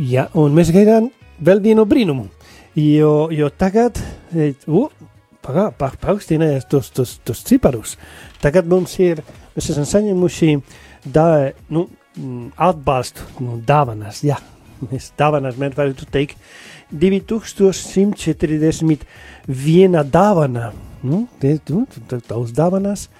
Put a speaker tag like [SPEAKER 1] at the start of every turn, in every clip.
[SPEAKER 1] Jā, un mēs gaidām vēl vienu brīnumu, jo, jo tagad, uh, pagā, pag, paaugstinājās tos, tos, tos ciparus. Tagad mums ir, mēs esam saņēmuši da, nu, atbalstu, nu, dāvanas, jā, mēs dāvanas, mēs varētu teikt, 2141 dāvana, nu, nu daudz dāvanas,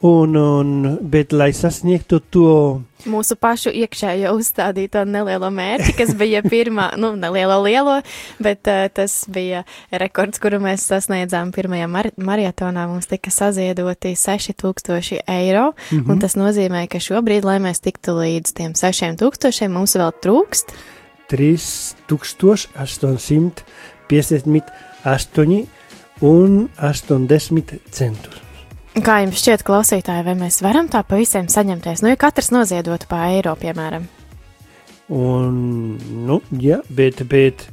[SPEAKER 1] un, un, bet, lai sasniegtu to
[SPEAKER 2] mūsu pašu iekšējo uzstādīto nelielo mērķi, kas bija pirmā, nu, nelielo lielo, bet uh, tas bija rekords, kuru mēs sasniedzām pirmajā mar maratonā. Mums tika saziedoti 6000 eiro, mm -hmm. un tas nozīmē, ka šobrīd, lai mēs tiktu līdz tiem 6000, mums vēl trūkst
[SPEAKER 1] 3858 un 80 centus.
[SPEAKER 2] Kā jums šķiet, klausītāji, vai mēs varam tā pa visiem saņemties? Nu, ja katrs noziedotu pa eiro, piemēram.
[SPEAKER 1] Un, nu, jā, bet, bet,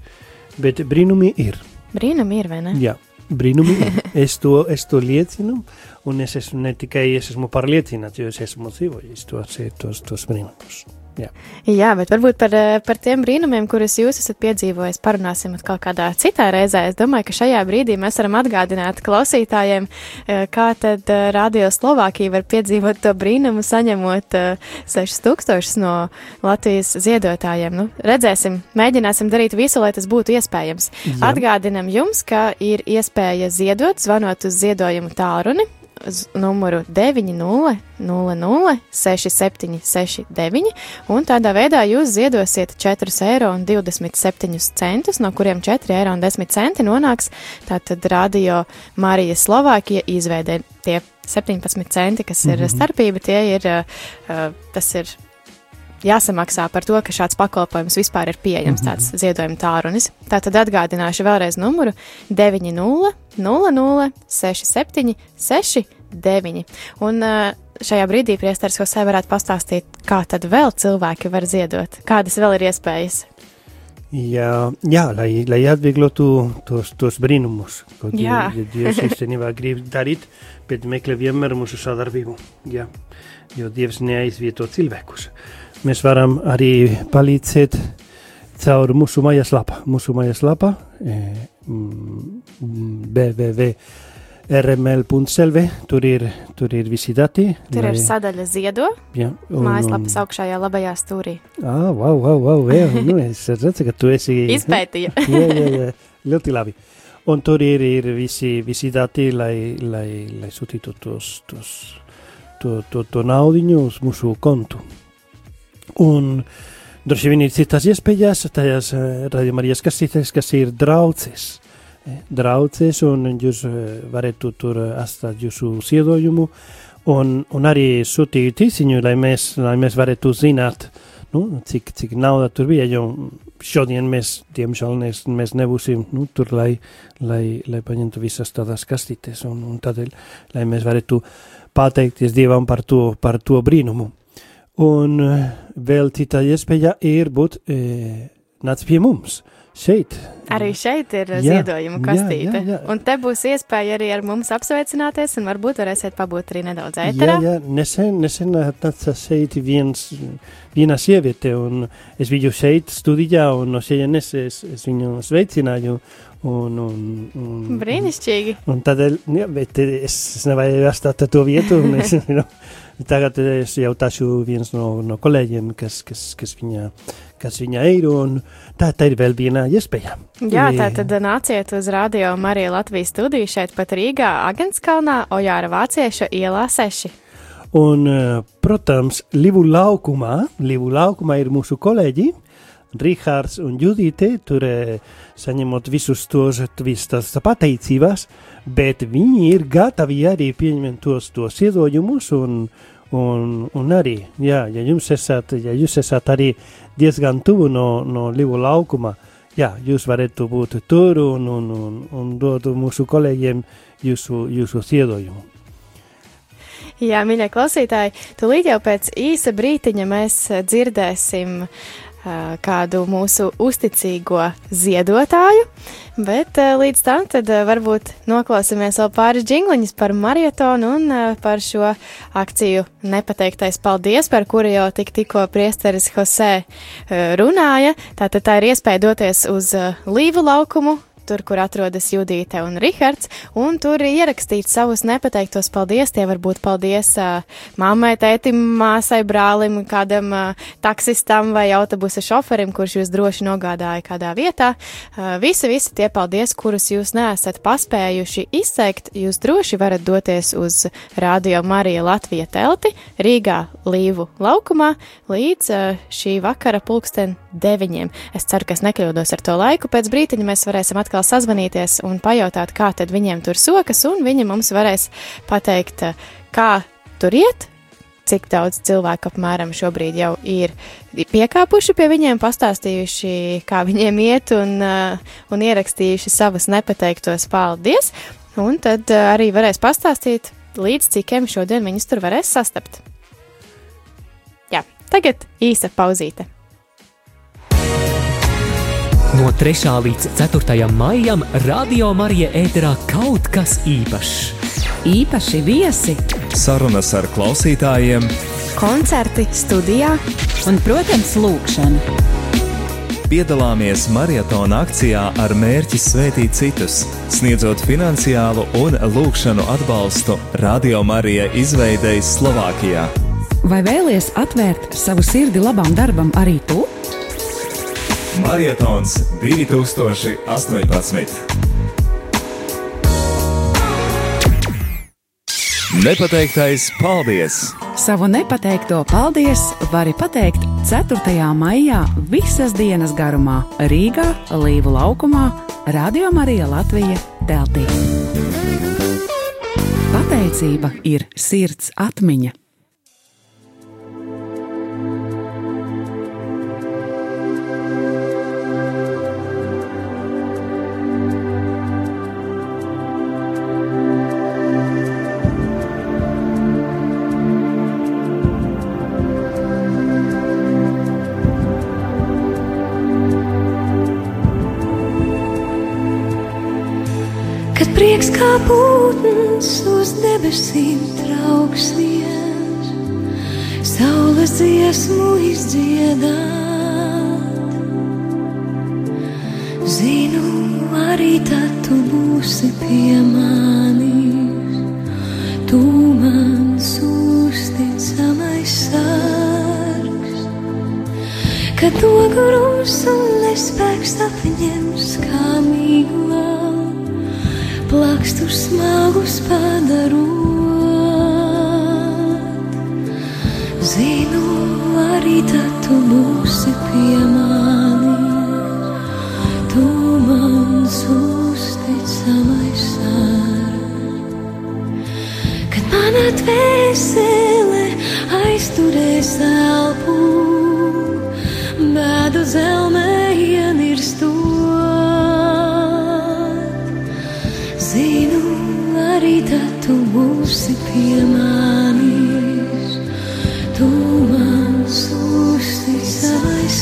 [SPEAKER 1] bet brīnumi ir.
[SPEAKER 2] Brīnumi ir, vai ne?
[SPEAKER 1] Jā, brīnumi ir. Es to, es to liecinu, un es esmu ne tikai es esmu pārliecināts, jo es esmu dzīvojis tos, tos, tos brīnumus. Jā.
[SPEAKER 2] Jā, bet varbūt par, eh, par tiem brīnumiem, kurus jūs esat piedzīvojis, parunāsim atkal kādā citā reizē. Es domāju, ka šajā brīdī mēs varam atgādināt klausītājiem, eh, kā tad eh, Radio Slovākija var piedzīvot to brīnumu, saņemot 6000 no Latvijas ziedotājiem. Nu, redzēsim, mēģināsim darīt visu, lai tas būtu iespējams. Jā. Atgādinam jums, ka ir iespēja ziedot, zvanot uz ziedojumu tālruni uz numuru 900 6769, un tādā veidā jūs ziedosiet 4,27 eiro, no kuriem 4,10 eiro nonāks tātad Radio Marija Slovākija izveidē. Tie 17 centi, kas ir mm -hmm. starpība, tie ir, uh, tas ir jāsamaksā par to, ka šāds pakalpojums vispār ir pieejams, mm -hmm. tāds ziedojuma tārunis. Tātad atgādināšu vēlreiz numuru 900 00 67 69. Un šajā brīdī priesteris Josē varētu pastāstīt, kā tad vēl cilvēki var ziedot, kādas vēl ir iespējas.
[SPEAKER 1] Jā, jā lai, lai atvieglotu tos, tos brīnumus, ko Dievs īstenībā grib darīt, bet meklē vienmēr mūsu sadarbību. Jā, jo Dievs neaizvieto cilvēkus. Mēs varam arī palīdzēt caur mūsu mājaslapa. Mūsu mājaslapa e, www.rml.lv tur ir, tur ir visi dati.
[SPEAKER 2] Tur lai... ir sadaļa ziedo. Jā. Un, mājaslapas augšējā labajā stūrī.
[SPEAKER 1] Ah, wow, wow, wow, jā, nu es redzu, ka tu esi...
[SPEAKER 2] Izpētīja.
[SPEAKER 1] jā, jā, jā, ļoti labi. Un tur ir, ir visi, visi dati, lai, lai, lai sūtītu tos, tos, to, to, to naudiņu uz mūsu kontu. Un droši vien ir citas iespējas, tajās uh, radījumā ieskatīties, kas ir draudzes. Eh, draudzes, un jūs varat tur atstāt jūsu ziedojumu, un, un arī sūtīt īsiņu, lai mēs, lai mēs varētu zināt, nu, cik, cik nauda tur bija, jo šodien mēs, diemžēl, mēs, mēs nebūsim nu, tur, lai, lai, lai paņemtu visas tādas kastītes, un, un tādēļ, lai mēs varētu pateikties Dievam par to, par to brīnumu. Un eh, vēl cita iespēja ir būt e, nāc pie mums šeit.
[SPEAKER 2] Arī šeit ir jā, ziedojuma kastīte. Jā, jā, jā. Un te būs iespēja arī ar mums apsveicināties, un varbūt varēsiet pabūt arī nedaudz ēterā.
[SPEAKER 1] Jā, jā, nesen, nesen atnāca šeit viens, viena sieviete, un es biju šeit studijā, un no šejienes es, es viņu sveicināju. Un, un, un,
[SPEAKER 2] Brīnišķīgi.
[SPEAKER 1] Un, tādēļ, jā, bet es, es nevarēju atstāt to vietu, un es, you know, Tagad es jautāšu viens no, no kolēģiem, kas, kas, kas, viņa, kas viņa ir, tā, tā ir vēl viena iespēja.
[SPEAKER 2] Jā, tā tad nāciet uz Radio Marija Latvijas studiju šeit pat Rīgā, Agenskalnā, Ojāra Vācieša ielā 6.
[SPEAKER 1] Un, protams, Livu laukumā, Livu laukumā ir mūsu kolēģi, Rihards un Judite, tur saņemot visus tos, visas tās pateicības, bet viņi ir gatavi arī pieņemt tos, tos iedojumus un, un, un arī, jā, ja jums esat, ja jūs esat arī diezgan tuvu no, no Livu laukuma, jā, jūs varat būt tur un, un, un, un dot mūsu kolēģiem jūsu, jūsu iedojumu.
[SPEAKER 2] Jā, mīļie klausītāji, tūlīt jau pēc īsa brītiņa mēs dzirdēsim kādu mūsu uzticīgo ziedotāju. Bet līdz tam tad varbūt noklausīsimies vēl pāris jingliņus par marietonu un par šo akciju nepateiktais paldies, par kuru jau tik tikko priesteris Jose runāja. Tātad tā ir iespēja doties uz Līvu laukumu, tur, kur atrodas Judīte un Rihards, un tur ierakstīt savus nepateiktos paldies. Tie var būt paldies uh, mammai, tētim, māsai, brālim, kādam uh, taksistam vai autobusa šoferim, kurš jūs droši nogādāja kādā vietā. Uh, visi, visi tie paldies, kurus jūs neesat paspējuši izteikt, jūs droši varat doties uz Radio Marija Latvija telti Rīgā Līvu laukumā līdz uh, šī vakara pulksten deviņiem. Es ceru, ka es nekļūdos ar to laiku. Pēc brītiņa mēs varēsim atkal sazvanīties un pajautāt, kā tad viņiem tur sokas, un viņi mums varēs pateikt, kā tur iet, cik daudz cilvēku apmēram šobrīd jau ir piekāpuši pie viņiem, pastāstījuši, kā viņiem iet un, un ierakstījuši savus nepateiktos paldies, un tad uh, arī varēs pastāstīt, līdz cikiem šodien viņus tur varēs sastapt. Jā, tagad īsa pauzīte.
[SPEAKER 3] No 3. līdz 4. maijam Radio Marija ēterā kaut kas īpašs.
[SPEAKER 4] Īpaši viesi,
[SPEAKER 5] sarunas ar klausītājiem,
[SPEAKER 2] koncerti studijā
[SPEAKER 4] un, protams, lūkšana.
[SPEAKER 5] Piedalāmies maratona akcijā ar mērķi svētīt citus, sniedzot finansiālu un lūkšanu atbalstu Radio Marija izveidei Slovākijā.
[SPEAKER 4] Vai vēlies atvērt savu sirdi labam darbam arī tu?
[SPEAKER 5] Marietons 2018. Nepateiktais paldies!
[SPEAKER 4] Savu nepateikto paldies vari pateikt 4. maijā visas dienas garumā Rīgā, Līvu laukumā, Radio Marija Latvija teltī. Pateicība ir sirds atmiņa.
[SPEAKER 6] Pūtens uz debesīm trauks viens, saules dziesmu izdziedāt. Zinu, arī tad tu būsi pie manis, tu mans uzticamais sargs, kad to grūs un nespēks apņems kā mīglā plakstus smagus padarot. Zinu, arī tad tu būsi pie manis, tu mans uzticamais sārgs. Kad manā dvēsele aizturēs elpu, bēdu zelmē būsi pie manis, tu mans uzticamais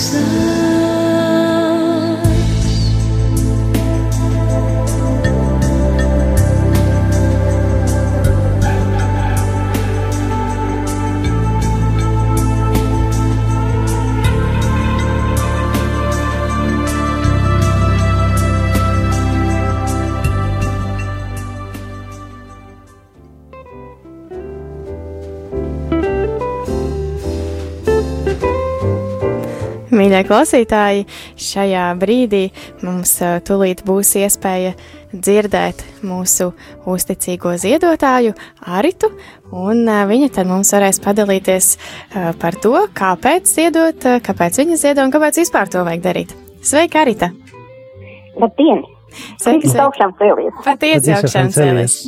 [SPEAKER 2] Mīļie klausītāji, šajā brīdī mums tulīt būs iespēja dzirdēt mūsu uzticīgo ziedotāju Aritu, un viņa tad mums varēs padalīties par to, kāpēc ziedot, kāpēc viņa ziedo un kāpēc vispār to vajag darīt. Sveika, Arita!
[SPEAKER 7] Labdien!
[SPEAKER 2] Sveiki,
[SPEAKER 7] sveiki! augšām cēlies!
[SPEAKER 2] Patiesi augšām cēlies!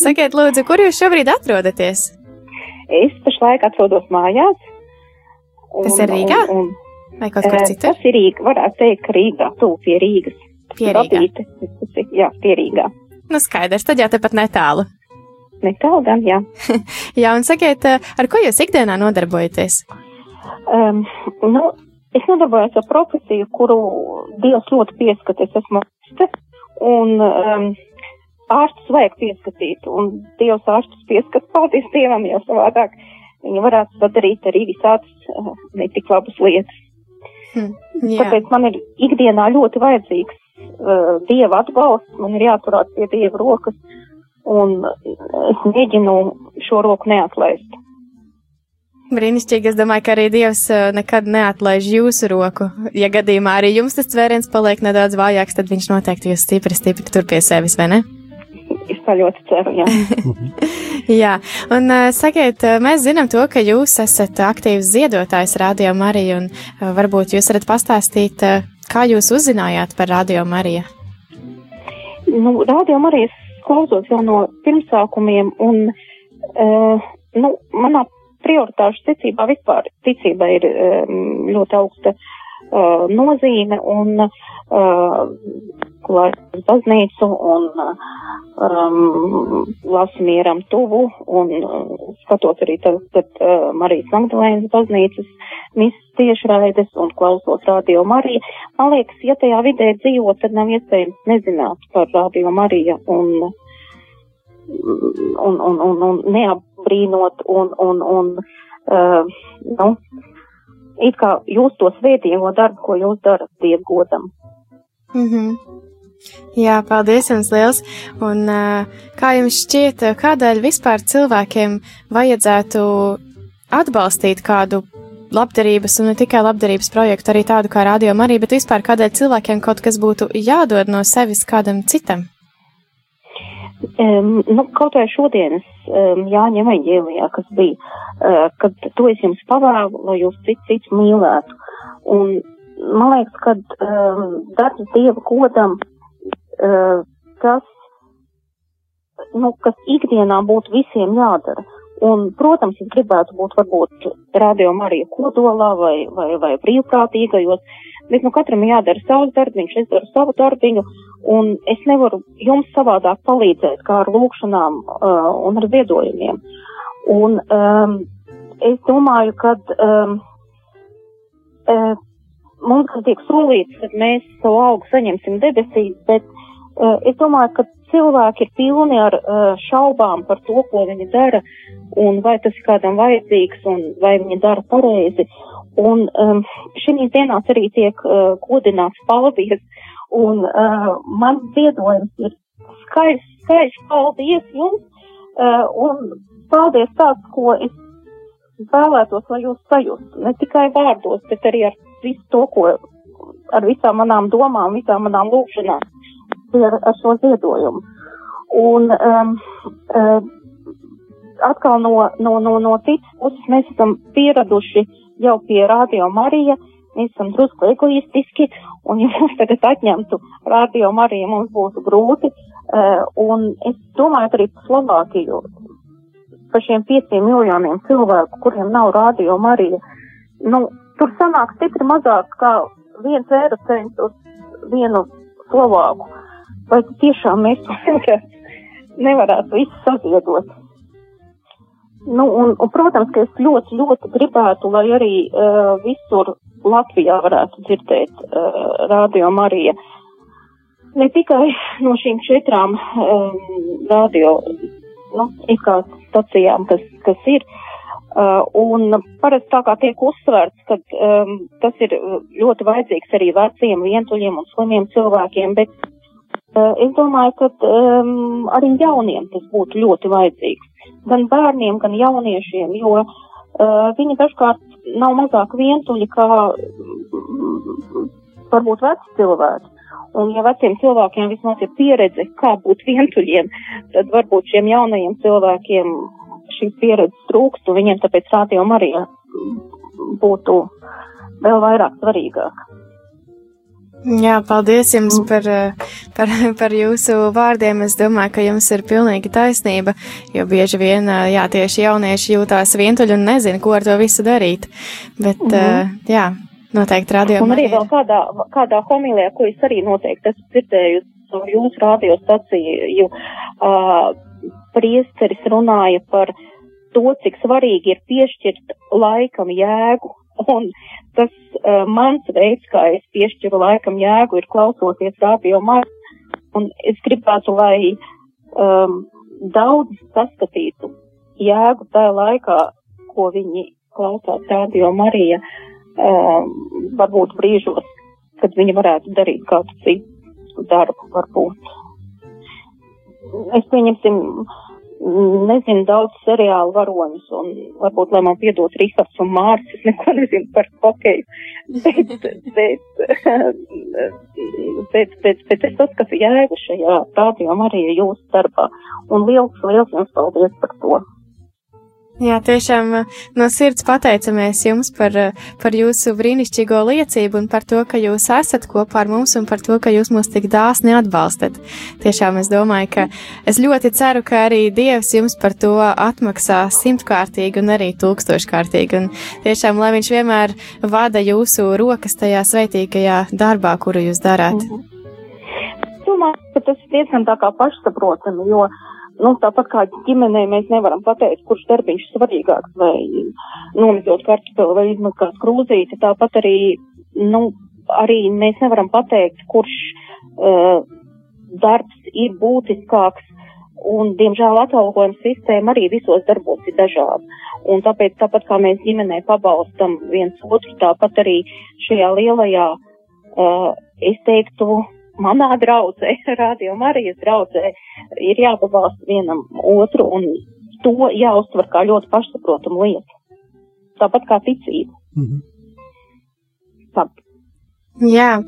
[SPEAKER 2] Sakiet, lūdzu, kur jūs šobrīd atrodaties?
[SPEAKER 7] Es pašlaik atrodos mājās.
[SPEAKER 2] Un, Tas ir Rīgā? Un, un, Vai kaut kur citur?
[SPEAKER 7] Tas ir Rīga, varētu teikt, Rīgā, tūp pie Rīgas.
[SPEAKER 2] Pie Rīgā.
[SPEAKER 7] Jā, pie Rīgā.
[SPEAKER 2] Nu skaidrs, tad jau tepat netālu.
[SPEAKER 7] Netālu gan, jā.
[SPEAKER 2] jā, un sakiet, ar ko jūs ikdienā nodarbojaties?
[SPEAKER 7] Um, nu, es nodarbojos ar profesiju, kuru Dievs ļoti pieskat. Es esmu ārste, un um, ārstus vajag pieskatīt, un Dievs ārstus pieskat, paldies Dievam, jo savādāk viņi varētu padarīt arī visādas uh, netik labas lietas.
[SPEAKER 2] Hmm, jā.
[SPEAKER 7] Tāpēc man ir ikdienā ļoti vajadzīgs uh, Dieva atbalsts, man ir jāturās pie Dieva rokas, un es mēģinu šo roku neatlaist.
[SPEAKER 2] Brīnišķīgi, es domāju, ka arī Dievs uh, nekad neatlaiž jūsu roku. Ja gadījumā arī jums tas cvēriens paliek nedaudz vājāks, tad viņš noteikti jūs stipri, stipri tur pie sevis, vai ne?
[SPEAKER 7] Es tā ļoti ceru, jā.
[SPEAKER 2] Jā, un sakiet, mēs zinām to, ka jūs esat aktīvs ziedotājs Radio Marija, un varbūt jūs varat pastāstīt, kā jūs uzzinājāt par Radio Mariju?
[SPEAKER 7] Nu, Radio Marijas klausos jau no pirmsākumiem, un, uh, nu, manā prioritāšu ticībā vispār ticība ir um, ļoti augsta uh, nozīme, un uh, klājas baznīcu un um, lasu mieram tuvu un uh, skatot arī tagad uh, Marijas Magdalēnas baznīcas misas tiešraides un klausos Radio Mariju. Man liekas, ja tajā vidē dzīvo, tad nav iespējams nezināt par Radio Mariju un, un, un, un, un neapbrīnot un, un, un uh, nu, it kā jūs to svētīgo darbu, ko jūs darat dievgodam.
[SPEAKER 2] Mm -hmm. Jā, paldies jums liels. Un kā jums šķiet, kādēļ vispār cilvēkiem vajadzētu atbalstīt kādu labdarības un ne tikai labdarības projektu, arī tādu kā radio arī, bet vispār kādēļ cilvēkiem kaut kas būtu jādod no sevis kādam citam?
[SPEAKER 7] Um, nu, kaut vai šodienas um, Jāņa evaņģēlijā, kas bija, uh, kad to es jums pavēlu, lai jūs cits cits mīlētu. Un man liekas, ka um, darbs Dieva kodam kas, nu, kas ikdienā būtu visiem jādara. Un, protams, es gribētu būt varbūt radio Marija kodolā vai, vai, vai brīvprātīgajos, bet nu katram jādara savs darbiņš, es daru savu darbiņu, un es nevaru jums savādāk palīdzēt kā ar lūkšanām uh, un ar ziedojumiem. Un um, es domāju, ka um, uh, mums tiek solīts, ka mēs savu augu saņemsim debesīs, bet es domāju, ka cilvēki ir pilni ar eh, šaubām par to, ko viņi dara un vai tas ir kādam vajadzīgs un vai viņi dara pareizi. Un um, šīs dienās arī tiek uh, godināts paldies. Un uh, man ziedojums ir skaļš, skaļš paldies jums. Uh, un paldies tāds, ko es vēlētos, lai jūs sajustu. Ne tikai vārdos, bet arī ar visu to, ko, ar visām manām domām, visām manām lūkšanām ar, ar šo ziedojumu. Un um, um, atkal no, no, no, no citas puses mēs esam pieraduši jau pie Radio Marija, mēs esam drusku egoistiski, un ja mums tagad atņemtu Radio Mariju, mums būtu grūti. Uh, un es domāju, arī Slovākiju par šiem pieciem miljoniem cilvēku, kuriem nav Radio Marija, nu, tur sanāk stipri mazāk kā viens eiro cents uz vienu Slovāku vai tiešām mēs nevarētu visu saziedot. Nu, un, un, protams, ka es ļoti, ļoti gribētu, lai arī uh, visur Latvijā varētu dzirdēt uh, radio Marija. Ne tikai no šīm četrām um, radio, nu, stacijām, kas, kas ir, Uh, un parasti tā kā tiek uzsvērts, ka um, tas ir ļoti vajadzīgs arī veciem, vientuļiem un slimiem cilvēkiem, bet Eh, es domāju, ka um, arī jauniem tas būtu ļoti vajadzīgs. Gan bērniem, gan jauniešiem, jo uh, viņi dažkārt nav mazāk vientuļi kā mm, varbūt veci cilvēki. Un ja veciem cilvēkiem vismaz ir pieredze, kā būt vientuļiem, tad varbūt šiem jaunajiem cilvēkiem šīs pieredzes trūkst, un viņiem tāpēc radio Marija būtu vēl vairāk svarīgāk.
[SPEAKER 2] Jā, paldies jums par, par, par jūsu vārdiem. Es domāju, ka jums ir pilnīgi taisnība, jo bieži vien, jā, tieši jaunieši jūtās vientuļi un nezina, ko ar to visu darīt. Bet, mm -hmm. jā, noteikti radio.
[SPEAKER 7] Un arī vēl kādā, kādā homīlijā, ko es arī noteikti esmu dzirdējusi jūsu radiostaciju, uh, priesteris runāja par to, cik svarīgi ir piešķirt laikam jēgu Un tas uh, mans veids, kā es piešķiru laikam jēgu, ir klausoties radio mākslu. Un es gribētu, lai um, daudz saskatītu jēgu tajā laikā, ko viņi klausās radio Marija, um, varbūt brīžos, kad viņi varētu darīt kādu citu darbu, varbūt. Es pieņemsim, nezinu daudz seriālu varoņus, un varbūt, lai man piedod Rihards un Mārs, es neko nezinu par hokeju, bet, bet, bet, bet, bet es saskatu jēgu šajā rādījumā arī jūsu darbā, un liels, liels jums paldies par to.
[SPEAKER 2] Jā, tiešām eh, no sirds pateicamies jums par, eh, par jūsu brīnišķīgo liecību un par to, ka jūs esat kopā ar mums un par to, ka jūs mūs tik dāsni atbalstat. Tiešām es domāju, ka es ļoti ceru, ka arī Dievs jums par to atmaksā simtkārtīgi un arī tūkstoškārtīgi. Un tiešām, lai viņš vienmēr vada jūsu rokas tajā sveitīgajā darbā, kuru jūs darāt.
[SPEAKER 7] -hmm. Domāju, ka tas ir diezgan tā kā pašsaprotami, jo Nu, tāpat kā ģimenē mēs nevaram pateikt, kurš darbiņš svarīgāks, vai nomizot kartupeli vai izmazgāt krūzīti, tāpat arī, nu, arī mēs nevaram pateikt, kurš uh, darbs ir būtiskāks, un, diemžēl, atalgojuma sistēma arī visos darbos ir dažāda. Un tāpēc, tāpat kā mēs ģimenē pabalstam viens otru, tāpat arī šajā lielajā, uh, es teiktu, manā draudzē, Radio Marijas draudzē, ir jāpabalsta vienam otru un to jāuztver kā ļoti pašsaprotamu lietu. Tāpat kā ticība. Mm -hmm.
[SPEAKER 2] Tā. Jā,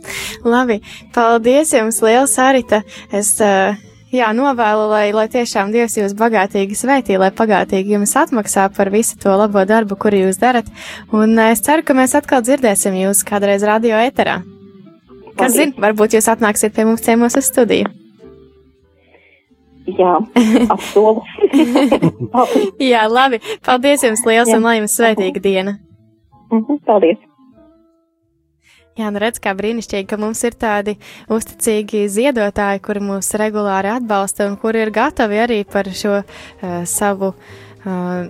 [SPEAKER 2] labi. Paldies jums liels, Arita. Es, uh, jā, novēlu, lai, lai tiešām Dievs jūs bagātīgi svētī, lai pagātīgi jums atmaksā par visu to labo darbu, kuru jūs darat. Un uh, es ceru, ka mēs atkal dzirdēsim jūs kādreiz radio eterā. Kas zina, varbūt jūs atnāksiet pie mums ciemos uz studiju.
[SPEAKER 7] Jā, apsolu.
[SPEAKER 2] Jā, labi. Paldies jums liels Jā. un lai jums svētīga diena.
[SPEAKER 7] Mhm, paldies.
[SPEAKER 2] Jā, nu redz, kā brīnišķīgi, ka mums ir tādi uzticīgi ziedotāji, kuri mūs regulāri atbalsta un kuri ir gatavi arī par šo uh, savu uh,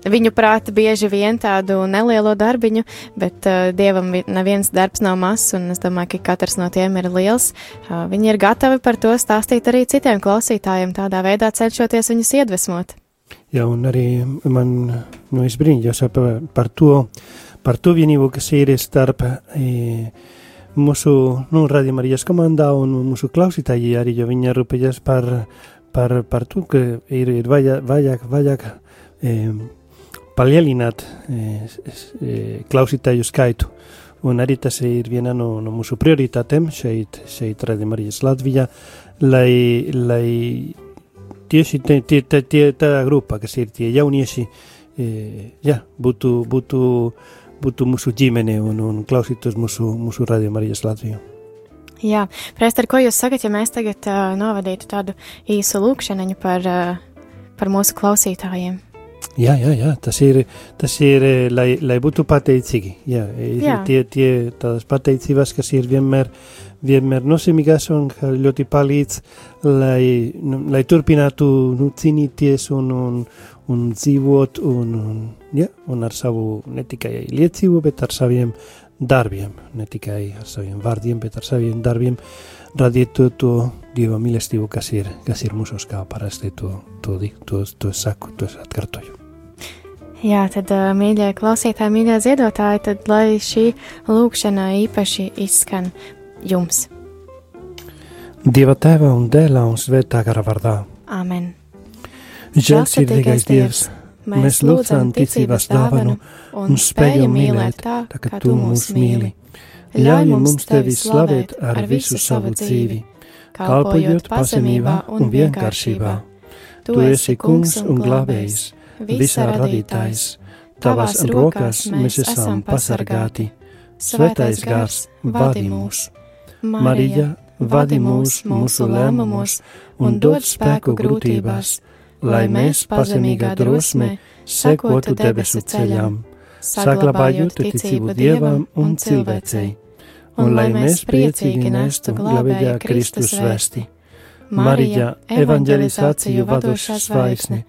[SPEAKER 2] Viņu prāta bieži vien tādu nelielu darbiņu, bet uh, dievam neviens darbs nav mazs, un es domāju, ka katrs no tiem ir liels. Uh, viņi ir gatavi par to stāstīt arī citiem klausītājiem, tādā veidā cenšoties viņus iedvesmot.
[SPEAKER 1] Jā, un arī man nu, izbrīņķos par, par to, par to vienību, kas ir starp e, mūsu, nu, arī komandā un mūsu klausītāji arī, jo viņi rūpējas par, par, par to, ka ir, ir vajag, vajag, vajag e, palielināt e, e, klausītāju skaitu. Un arī tas ir viena no, no mūsu prioritātēm šeit, šeit Radio Marijas Latvijā, lai, lai tieši tie, tie, tie, tā grupa, kas ir tie jaunieši, e, jā, būtu, būtu, būtu mūsu ģimene un, un klausītos mūsu, mūsu Radio Marijas Latviju.
[SPEAKER 2] Jā, Prester, ko jūs sakat, ja mēs tagad uh, novadītu tādu īsu lūkšaniņu par, uh, par mūsu klausītājiem?
[SPEAKER 1] Jā, jā, jā, tas ir, tas ir lai, lai būtu pateicīgi. Jā, jā. Tie, tie tādas pateicības, kas ir vienmēr, vienmēr nozīmīgas un ļoti palīdz, lai, lai turpinātu nu, cīnīties un, un, un dzīvot un, un, jā, un ar savu ne tikai liecību, bet ar saviem darbiem, ne tikai ar saviem vārdiem, bet ar saviem darbiem radīt to, to Dieva mīlestību, kas ir, kas ir mūsos, kā parasti to, to, to, to saku, to atkārtoju.
[SPEAKER 2] Jā, tad, mīļie klausītāji, mīļie ziedotāji, tad lai šī lūkšana īpaši izskan jums.
[SPEAKER 1] Dieva tēva un dēlā un svētā gara vārdā.
[SPEAKER 2] Amen.
[SPEAKER 1] Žēlsirdīgais Dievs, mēs lūdzam ticības dāvanu un spējam mīlēt tā, kā tu mūs mīli. Ļauj mums tevi slavēt ar visu savu dzīvi, kalpojot pazemībā un vienkāršībā. Tu esi kungs un glābējs visā radītājs, tavās rokās mēs esam pasargāti. Svētais gars vadi mūs. Marija, vadi mūs mūsu lēmumos un dod spēku grūtībās, lai mēs pazemīgā drosmē sekotu debesu ceļām, saglabājot ticību Dievam un cilvēcei, un lai mēs priecīgi nestu glābējā Kristus vēsti. Marija, evanģelizāciju vadošā zvaigzne,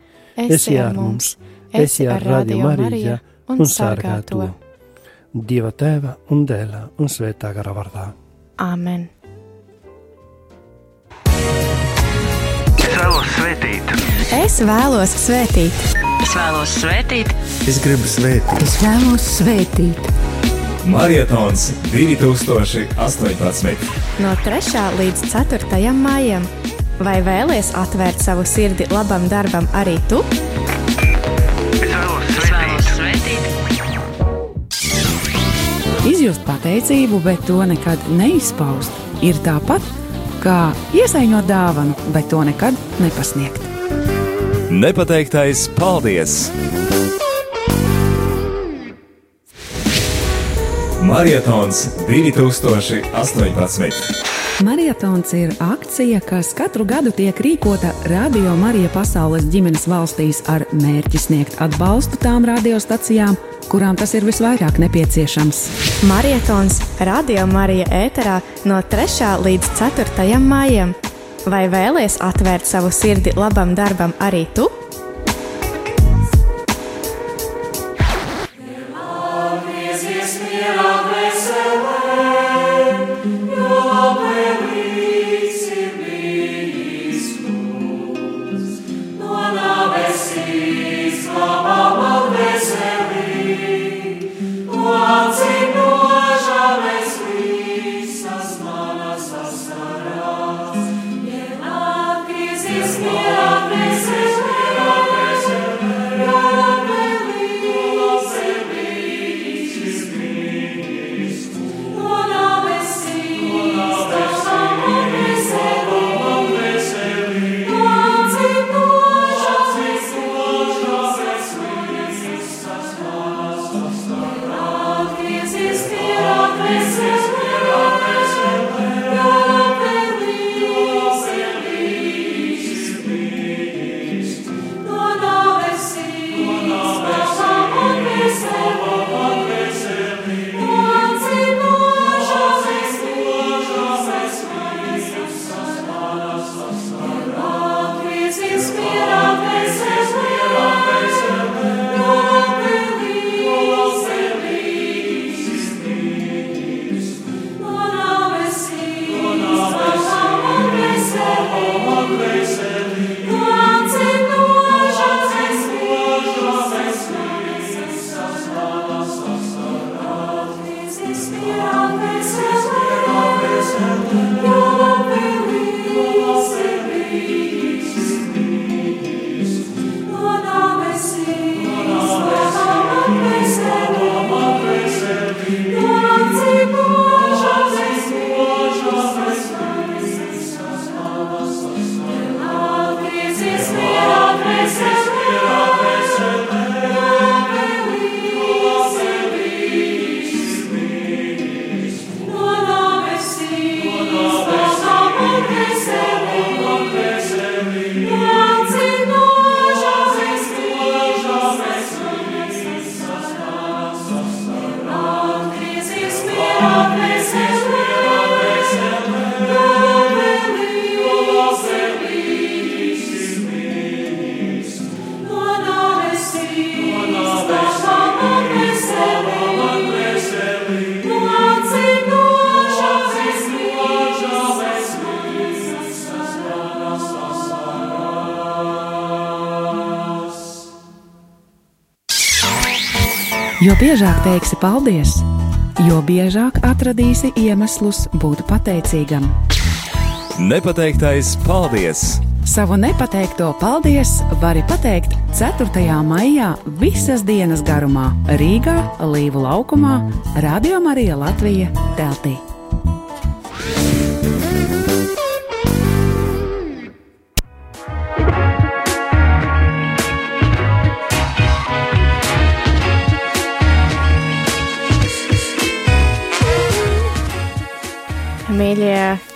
[SPEAKER 1] esi ar mums, esi ar Radio Mariju un sargā to. Dieva tēva un dēla un svētā gara vārdā.
[SPEAKER 2] Āmen!
[SPEAKER 8] Es vēlos svētīt,
[SPEAKER 2] Es vēlos svētīt!
[SPEAKER 9] Es vēlos svētīt,
[SPEAKER 5] Es gribu svētīt.
[SPEAKER 4] Es vēlos svētīt.
[SPEAKER 5] Marietons 2018.
[SPEAKER 2] No 3. līdz 4. maijam. Vai vēlies atvērt savu sirdi labam darbam arī tu?
[SPEAKER 8] es vēlos
[SPEAKER 9] es vēlos
[SPEAKER 8] svētīt,
[SPEAKER 9] svētīt,
[SPEAKER 4] Izjust pateicību, bet to nekad neizpaust, ir tāpat kā iesaņot dāvanu, bet to nekad nepasniegt.
[SPEAKER 5] Nepateiktais paldies! Marietons 2018.
[SPEAKER 4] Marietons ir akcija, kas katru gadu tiek rīkota Radio Marija pasaules ģimenes valstīs ar mērķi sniegt atbalstu tām radiostacijām, kurām tas ir visvairāk nepieciešams.
[SPEAKER 2] Marietons Radio Marija ēterā no 3. līdz 4. maijam. Vai vēlies atvērt savu sirdi labam darbam arī tu?
[SPEAKER 4] Biežāk teiksi paldies, jo biežāk atradīsi iemeslus būt pateicīgam.
[SPEAKER 5] Nepateiktais paldies!
[SPEAKER 4] Savu nepateikto paldies vari pateikt 4. maijā visas dienas garumā Rīgā, Līvu laukumā, Radio Marija Latvija teltī.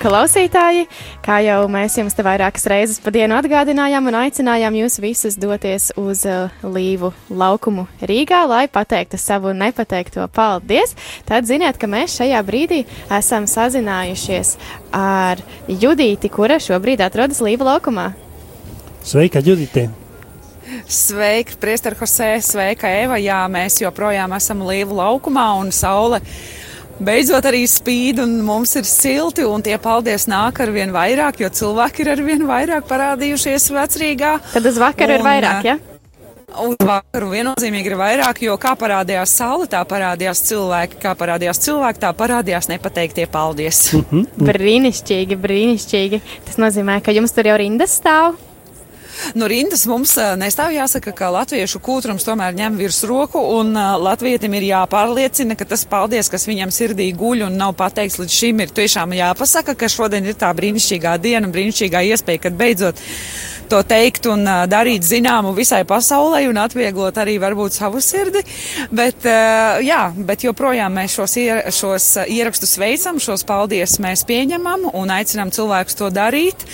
[SPEAKER 2] Klausītāji, kā jau mēs jums te vairākas reizes pa dienu atgādinājām un aicinājām jūs visus doties uz uh, Līvu laukumu Rīgā, lai pateiktu savu nepateikto paldies, tad ziniet, ka mēs šajā brīdī esam sazinājušies ar Judīti, kura šobrīd atrodas Līva laukumā.
[SPEAKER 1] Sveika, Judite!
[SPEAKER 10] Sveiki, Priester Hosē, sveika Eva. Jā, mēs joprojām esam Līvu laukumā un saule. Beidzot arī spīd, un mums ir silti, un tie paldies nāk ar vien vairāk, jo cilvēki ir ar vien vairāk parādījušies vecrīgā.
[SPEAKER 2] Tad uz vakaru ir vairāk, ja?
[SPEAKER 10] Uz vakaru viennozīmīgi ir vairāk, jo kā parādījās saule, tā parādījās cilvēki, kā parādījās cilvēki, tā parādījās nepateiktie paldies.
[SPEAKER 2] Brīnišķīgi, brīnišķīgi. Tas nozīmē, ka jums tur jau rindas stāv.
[SPEAKER 10] Nu, rindas mums nestāv jāsaka, ka latviešu kūtrums tomēr ņem virs roku, un latvietim ir jāpārliecina, ka tas paldies, kas viņam sirdī guļ un nav pateikts līdz šim, ir tiešām jāpasaka, ka šodien ir tā brīnišķīgā diena un brīnišķīgā iespēja, kad beidzot to teikt un darīt zināmu visai pasaulē un atvieglot arī varbūt savu sirdi. Bet, jā, bet joprojām mēs šos, ier, šos ierakstus veicam, šos paldies mēs pieņemam un aicinām cilvēkus to darīt.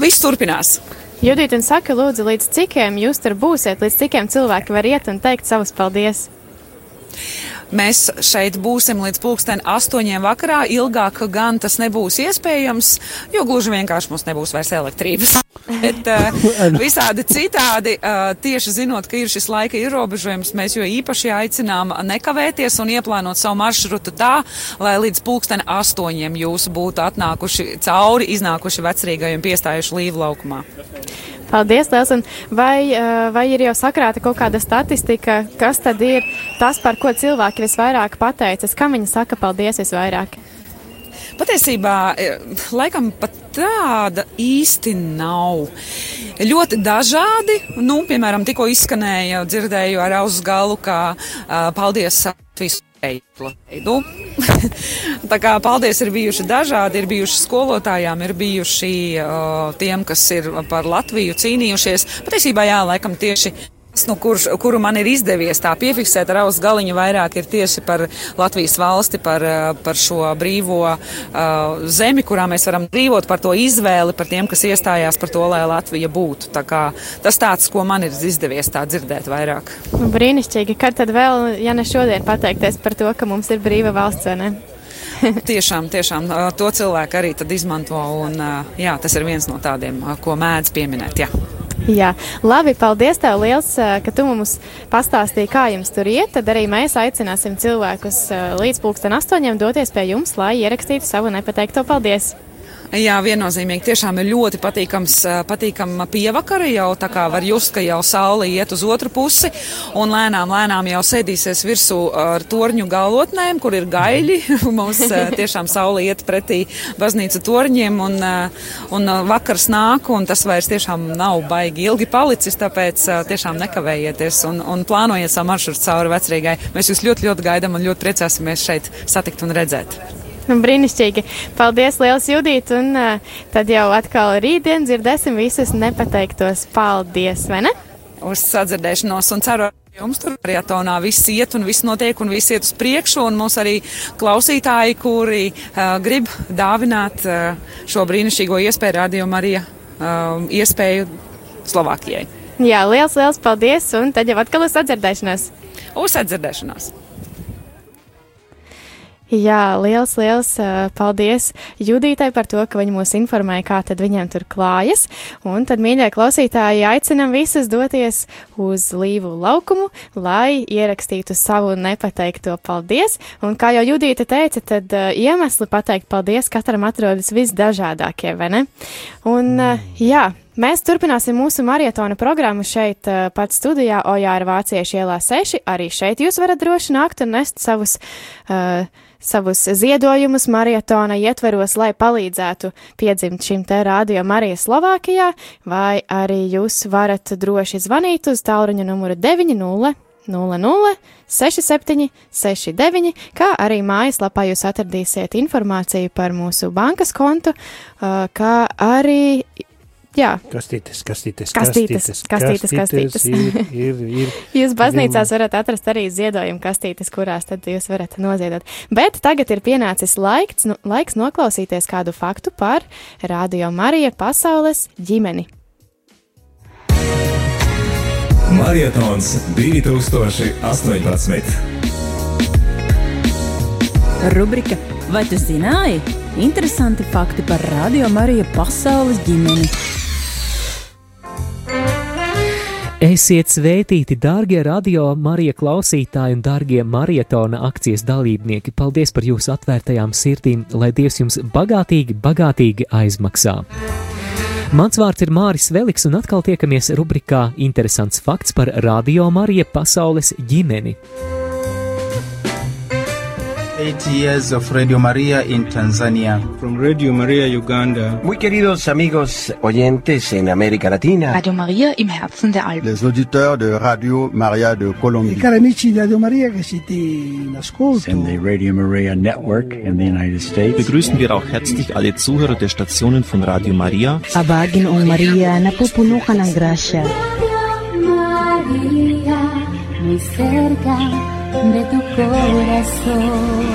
[SPEAKER 10] Viss turpinās.
[SPEAKER 2] Judīt un saka, lūdzu, līdz cikiem jūs tur būsiet, līdz cikiem cilvēki var iet un teikt savus paldies.
[SPEAKER 10] Mēs šeit būsim līdz pulksten astoņiem vakarā. Ilgāk gan tas nebūs iespējams, jo gluži vienkārši mums nebūs vairs elektrības. Bet uh, visādi citādi, uh, tieši zinot, ka ir šis laika ierobežojums, mēs jo īpaši aicinām nekavēties un ieplānot savu maršrutu tā, lai līdz pulksten astoņiem jūs būtu atnākuši cauri, iznākuši vecrīgai un piestājuši līvu laukumā.
[SPEAKER 2] Paldies, Liels! Un vai, uh, vai ir jau sakrāta kaut kāda statistika, kas tad ir tas, par ko cilvēki visvairāk pateicas? Kam viņi saka paldies visvairāk?
[SPEAKER 10] Patiesībā, eh, laikam pat tāda īsti nav. Ļoti dažādi, nu, piemēram, tikko izskanēja, dzirdēju ar auzu galu, ka uh, paldies visu veidu. Tā kā paldies ir bijuši dažādi, ir bijuši skolotājām, ir bijuši uh, tiem, kas ir par Latviju cīnījušies. Patiesībā, jā, laikam tieši. Nu, kurš, kuru man ir izdevies tā piefiksēt ar ausu galiņu, vairāk ir tieši par Latvijas valsti, par, uh, par šo brīvo uh, zemi, kurā mēs varam dzīvot, par to izvēli, par tiem, kas iestājās par to, lai Latvija būtu. Tā kā, tas tāds, ko man ir izdevies tā dzirdēt vairāk.
[SPEAKER 2] Brīnišķīgi. Kad tad vēl, ja ne šodien, pateikties par to, ka mums ir brīva valsts, vai ne?
[SPEAKER 10] tiešām, tiešām to cilvēku arī izmanto, un jā, tas ir viens no tādiem, ko mēdz pieminēt. Jā.
[SPEAKER 2] Jā, labi, paldies tev liels, ka tu mums pastāstīji, kā jums tur iet. Tad arī mēs aicināsim cilvēkus līdz pulksten astoņiem doties pie jums, lai ierakstītu savu nepateikto paldies.
[SPEAKER 10] Jā, viennozīmīgi. Tiešām ir ļoti patīkams, patīkama pievakara. Jau tā kā var just, ka jau saule iet uz otru pusi un lēnām, lēnām jau sēdīsies virsū ar torņu galotnēm, kur ir gaļi. Mums tiešām saule iet pretī baznīca torņiem un, un vakars nāk un tas vairs tiešām nav baigi ilgi palicis, tāpēc tiešām nekavējieties un, un plānojiet savu maršrutu cauri vecrīgai. Mēs jūs ļoti, ļoti gaidām un ļoti priecāsimies šeit satikt un redzēt.
[SPEAKER 2] Brīnišķīgi. Paldies, liels Judīt, un uh, tad jau atkal rītdien dzirdēsim visus nepateiktos paldies, vai ne?
[SPEAKER 10] Uz sadzirdēšanos un ceru. Jums tur arī atonā viss iet un viss notiek un viss iet uz priekšu, un mums arī klausītāji, kuri uh, grib dāvināt uh, šo brīnišķīgo iespēju, rādījumu arī uh, iespēju Slovākijai.
[SPEAKER 2] Jā, liels, liels paldies, un tad jau atkal uz sadzirdēšanos.
[SPEAKER 10] Uz sadzirdēšanos!
[SPEAKER 2] Jā, liels, liels paldies Judītai par to, ka viņa mūs informēja, kā tad viņiem tur klājas. Un tad, mīļie klausītāji, aicinam visus doties uz Līvu laukumu, lai ierakstītu savu nepateikto paldies. Un kā jau Judīta teica, tad iemesli pateikt paldies katram atrodas visdažādākie, vai ne? Un, uh, jā. Mēs turpināsim mūsu maratona programmu šeit, pat studijā, Ojāra Vāciešu ielā 6. Arī šeit jūs varat droši nākt un nest savus uh, savus ziedojumus maratona ietveros, lai palīdzētu piedzimt šim te radio Marija Slovākijā, vai arī jūs varat droši zvanīt uz tālruņa numuru 90. 00 67 69, kā arī mājaslapā jūs atradīsiet informāciju par mūsu bankas kontu, kā arī Jā.
[SPEAKER 1] Kastītes, kastītes,
[SPEAKER 2] kastītes, kastītes. kastītes.
[SPEAKER 1] Ir, ir, ir.
[SPEAKER 2] Jūs baznīcās varat atrast arī ziedojumu kastītes, kurās tad jūs varat noziedot. Bet tagad ir pienācis laiks, nu, laiks noklausīties kādu faktu par Radio Marija pasaules ģimeni.
[SPEAKER 5] Marietons 2018.
[SPEAKER 11] Rubrika Vai tu zināji? Interesanti fakti par Radio Marija pasaules ģimeni.
[SPEAKER 3] Esiet svētīti, darbie radio Marija klausītāji un darbie maratona akcijas dalībnieki. Paldies par jūsu atvērtajām sirdīm, lai Dievs jums bagātīgi, bagātīgi aizmaksā. Mans vārds ir Māris Veliks, un atkal tiekamies rubrikā Interesants fakts par Radio Marija pasaules ģimeni.
[SPEAKER 12] 80 years of Radio Maria in Tanzania.
[SPEAKER 13] From Radio Maria Uganda.
[SPEAKER 14] Muy queridos amigos oyentes en América Latina.
[SPEAKER 15] Radio Maria im Herzen der Alpen.
[SPEAKER 16] Les auditeurs de Radio Maria de Colombie.
[SPEAKER 17] I cari amici di Radio Maria che siete in ascolto.
[SPEAKER 18] In the Radio Maria Network in the United States.
[SPEAKER 19] Begrüßen wir auch herzlich alle Zuhörer der Stationen von Radio Maria.
[SPEAKER 20] Abagin o Maria, napupunukan ng grasya.
[SPEAKER 21] Maria, muy cerca de tu corazón.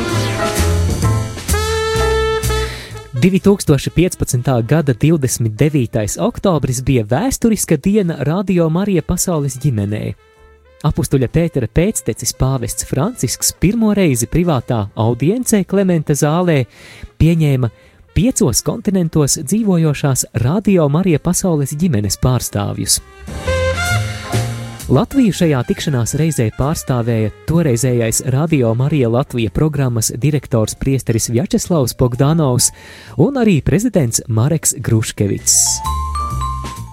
[SPEAKER 3] 2015. gada 29. oktobris bija vēsturiska diena Radio Marija pasaules ģimenē. Apustuļa Pētera pēctecis pāvests Francisks pirmo reizi privātā audiencē Klementa zālē pieņēma piecos kontinentos dzīvojošās Radio Marija pasaules ģimenes pārstāvjus. Latviju šajā tikšanās reizē pārstāvēja toreizējais Radio Marija Latvija programmas direktors Priesteris Vjačeslavs Bogdanovs un arī prezidents Mareks Gruškevits.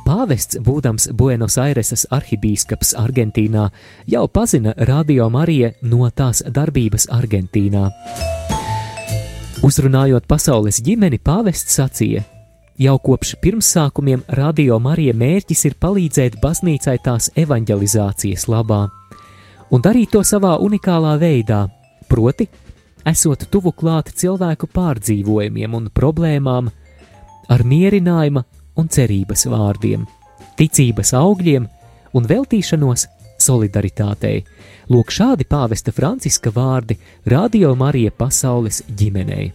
[SPEAKER 3] Pāvests, būdams Buenos Aireses arhibīskaps Argentīnā, jau pazina Radio Marija no tās darbības Argentīnā. Uzrunājot pasaules ģimeni, pāvests sacīja: Jau kopš pirmsākumiem Radio Marija mērķis ir palīdzēt baznīcai tās evanģelizācijas labā, un darīt to savā unikālā veidā, proti, esot tuvu klāt cilvēku pārdzīvojumiem un problēmām, ar mierinājuma un cerības vārdiem, ticības augļiem un veltīšanos solidaritātei. Lūk, šādi pāvesta Franciska vārdi Radio Marija pasaules ģimenei.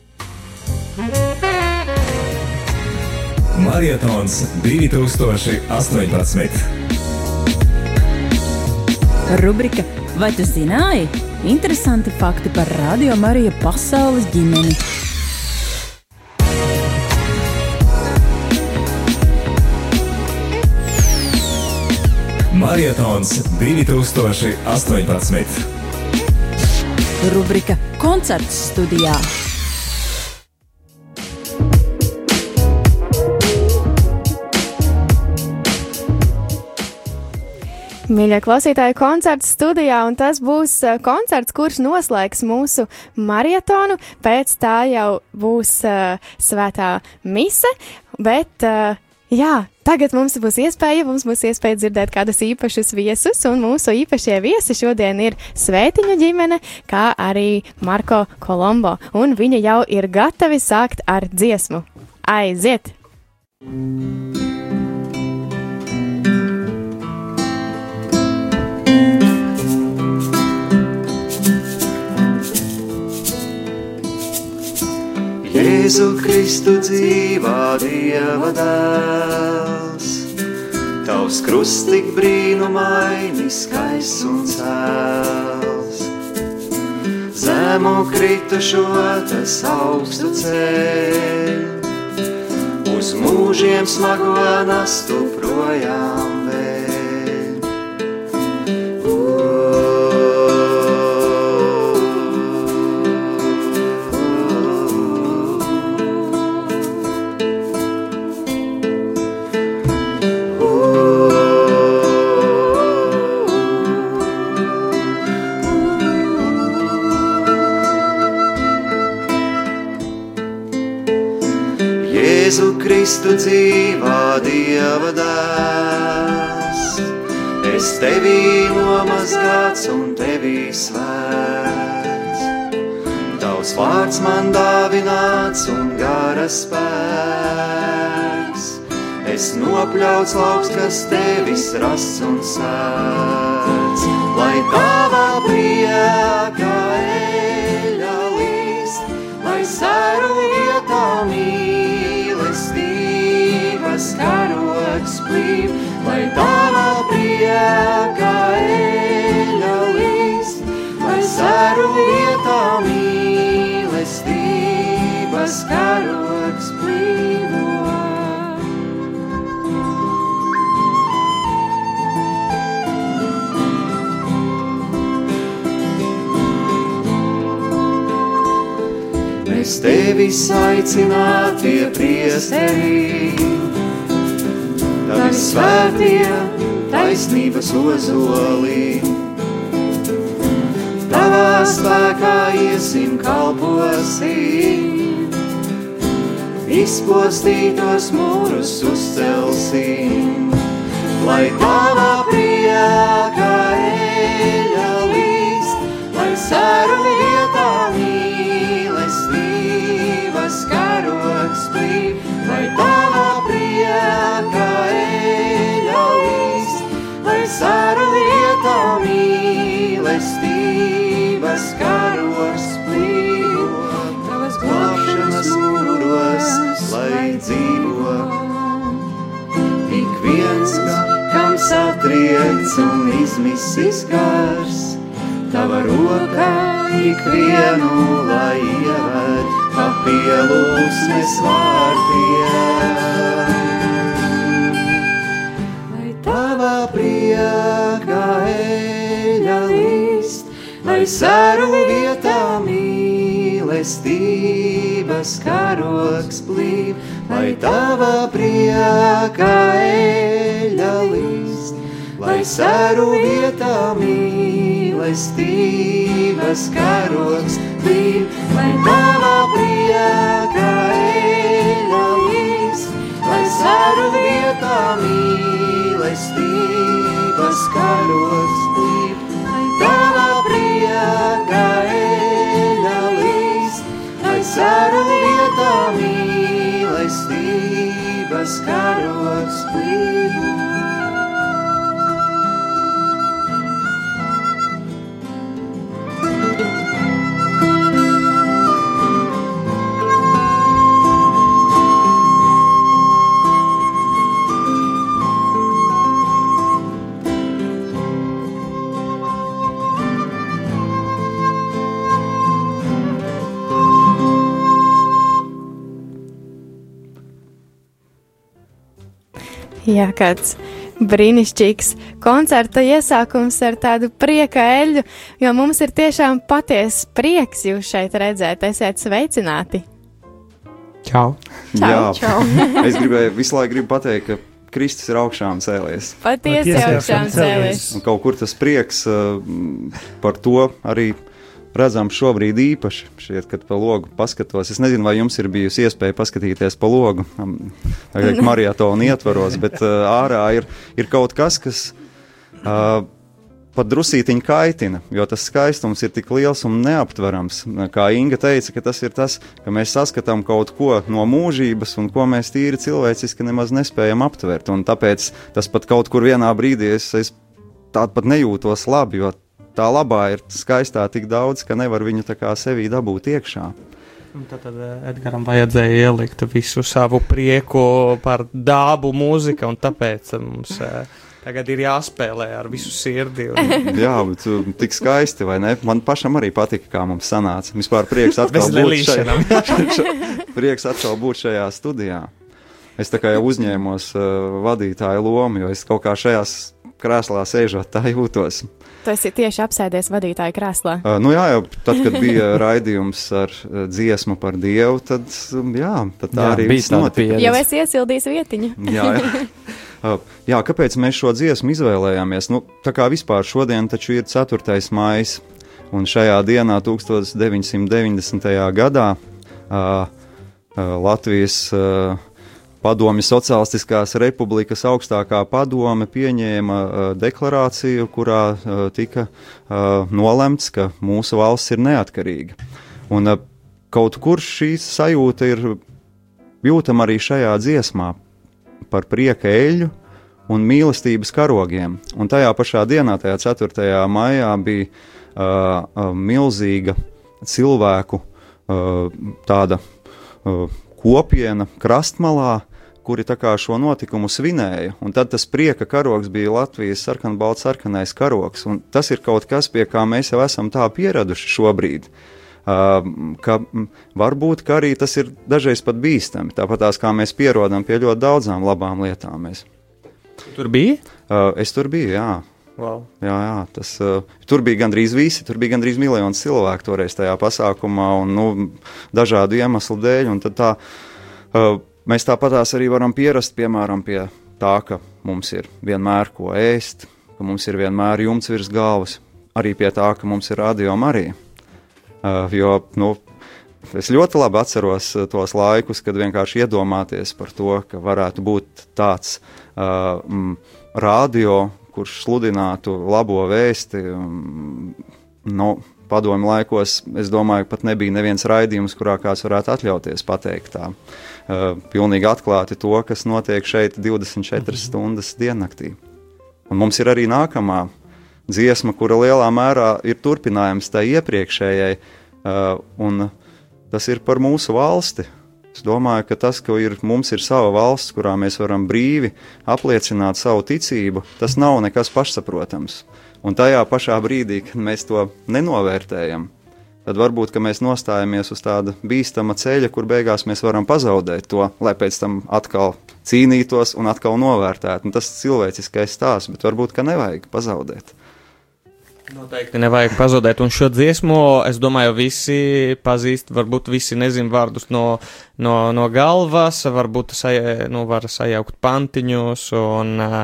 [SPEAKER 5] Marietons 2018.
[SPEAKER 11] Rubrika Vai tu zināji? Interesanti fakti par Radio Marija pasaules ģimeni.
[SPEAKER 5] Marietons 2018.
[SPEAKER 11] Rubrika Koncerts studijā.
[SPEAKER 2] Mīļie klausītāji, koncerts studijā, un tas būs uh, koncerts, kurš noslēgs mūsu maratonu. Pēc tā jau būs uh, svētā mise, bet uh, jā, tagad mums būs iespēja, mums būs iespēja dzirdēt kādus īpašus viesus, un mūsu īpašie viesi šodien ir Svētiņu ģimene, kā arī Marko Kolombo, un viņi jau ir gatavi sākt ar dziesmu. Aiziet!
[SPEAKER 22] Jēzu Kristu dzīvā Dieva dēls, Tavs krusts tik brīnumaini skaists un cēls. Zemu kritušo tas augstu ceļ, uz mūžiem smago nastu projām vēl. Kristu dzīvā Dieva dēls, es tevī nomazgāts un tevī svēts. Tavs vārds man dāvināts un gara spēks, es nopļauts lauks, kas tevis rasts un sēdz, lai tavā priekā
[SPEAKER 23] tevis aicinātie priesteri. Tavi svētie taisnības ozolī. Tavā spēkā iesim kalposim, izpostītos mūrus uzcelsim, lai tavā priekā eļa līst, lai saru vietā satriec un izmisis gars, tava roka ikvienu lai ieved pa pielūgsmes vārdiem. Lai tava prieka eļa līst, lai saru vietā mīlestības karoks plīv, lai tava prieka eļa līst, lai saru vietā mīlestības karoks plīv, lai tava prieka eļa līst, lai saru vietā mīlestības karoks plīv, lai tava prieka eļa līst, lai saru vietā mīlestības karoks plīv.
[SPEAKER 2] Jā, kāds brīnišķīgs koncerta iesākums ar tādu prieka eļu, jo mums ir tiešām patiesa prieks jūs šeit redzēt. Esiet sveicināti!
[SPEAKER 22] Čau!
[SPEAKER 2] Čau,
[SPEAKER 22] Jā,
[SPEAKER 2] čau.
[SPEAKER 22] es gribēju visu laiku gribu pateikt, ka Kristus ir augšām cēlies.
[SPEAKER 2] Patiesi augšām cēlies.
[SPEAKER 22] Un kaut kur tas prieks uh, par to arī redzams šobrīd īpaši. Šķiet, kad pa logu paskatos, es nezinu, vai jums ir bijusi iespēja paskatīties pa logu, um, tagad marietonu ietvaros, bet uh, ārā ir, ir kaut kas, kas uh, pat drusītiņi kaitina, jo tas skaistums ir tik liels un neaptverams. Kā Inga teica, tas ir tas, ka mēs saskatām kaut ko no mūžības, un ko mēs tīri cilvēciski nemaz nespējam aptvert. Un tāpēc tas pat kaut kur vienā brīdī es, es tādu pat nejūtos labi, jo tā labā ir skaistā tik daudz, ka nevar viņu tā kā sevī dabūt iekšā.
[SPEAKER 24] Tad, tad eh, Edgars vajadzēja ielikt visu savu prieku par dabu, mūziku, un tāpēc mums eh, tagad ir jāspēlē ar visu sirdi. Un...
[SPEAKER 22] Jā, bet uh, tik skaisti, vai ne? Man pašam arī patika, kā mums sanāca. Vispār prieks atkal būt šajā, prieks atkal būt šajā studijā. Es tā kā jau uzņēmos uh, vadītāju lomu, jo es kaut kā šajās krēslā sēžot, tā jūtos.
[SPEAKER 2] Tu esi tieši apsēdies vadītāja krēslā.
[SPEAKER 22] Uh, nu jā, jau tad, kad bija raidījums ar uh, dziesmu par Dievu, tad, um, jā, tad tā
[SPEAKER 24] Jā,
[SPEAKER 22] arī
[SPEAKER 24] bija
[SPEAKER 22] notika.
[SPEAKER 2] Jau esi iesildījis vietiņu.
[SPEAKER 22] Jā, jā. Uh, jā, kāpēc mēs šo dziesmu izvēlējāmies? Nu, tā kā vispār šodien taču ir 4. maija, un šajā dienā, 1990. gadā, uh, uh, Latvijas uh, Padomju Socialistiskās Republikas augstākā padome pieņēma uh, deklarāciju, kurā uh, tika uh, nolemts, ka mūsu valsts ir neatkarīga. Un uh, kaut kur šī sajūta ir jūtama arī šajā dziesmā par prieka eļu un mīlestības karogiem. Un tajā pašā dienā, tajā 4. maijā, bija uh, uh, milzīga cilvēku uh, tāda uh, kopiena krastmalā, kuri šo notikumu svinēja. Un tad tas prieka karoks bija Latvijas sarkanbalts sarkanais karoks. Un tas ir kaut kas, pie kā mēs jau esam tā pieraduši šobrīd. Uh, ka varbūt ka arī tas ir dažreiz pat bīstami. Tāpat tās kā mēs pierodam pie ļoti daudzām labām lietām. Mēs.
[SPEAKER 24] Tur bija?
[SPEAKER 22] Uh, es tur biju, jā.
[SPEAKER 24] Wow.
[SPEAKER 25] Jā, jā, tas, uh, tur bija gandrīz visi, tur bija gandrīz miljons cilvēku toreiz tajā pasākumā, un nu, dažādu iemeslu dēļ. Tā, uh, mēs tāpatās arī varam pierast piemēram pie tā, ka mums ir vienmēr ko ēst, ka mums ir vienmēr jumts virs galvas, arī pie tā, ka mums ir radio Marija. Uh, jo, nu, Es ļoti labi atceros tos laikus, kad vienkārši iedomāties par to, ka varētu būt tāds uh, mm, radio, kurš sludinātu labo vēsti. Nu, padomu laikos, es domāju, pat nebija neviens raidījums, kurā kāds varētu atļauties pateikt tā. Uh, pilnīgi atklāti to, kas notiek šeit 24 mhm. stundas diennaktī. Un mums ir arī nākamā dziesma, kura lielā mērā ir turpinājums tai iepriekšējai, uh, un tas ir par mūsu valsti, Es domāju, ka tas, ka ir, mums ir sava valsts, kurā mēs varam brīvi apliecināt savu ticību, tas nav nekas pašsaprotams. Un tajā pašā brīdī, kad mēs to nenovērtējam, tad varbūt mēs nostājamies uz tāda bīstama ceļa, kur beigās mēs varam pazaudēt to, lai pēc tam atkal cīnītos un atkal novērtētu. Un tas ir cilvēciskais stāsts, bet varbūt ka nevajag pazaudēt.
[SPEAKER 24] Noteikti nevajag pazudēt. Un šo dziesmu, es domāju, visi pazīst, varbūt visi nezin vārdus no, no, no galvas, varbūt saja, nu, var sajaukt pantiņus un uh,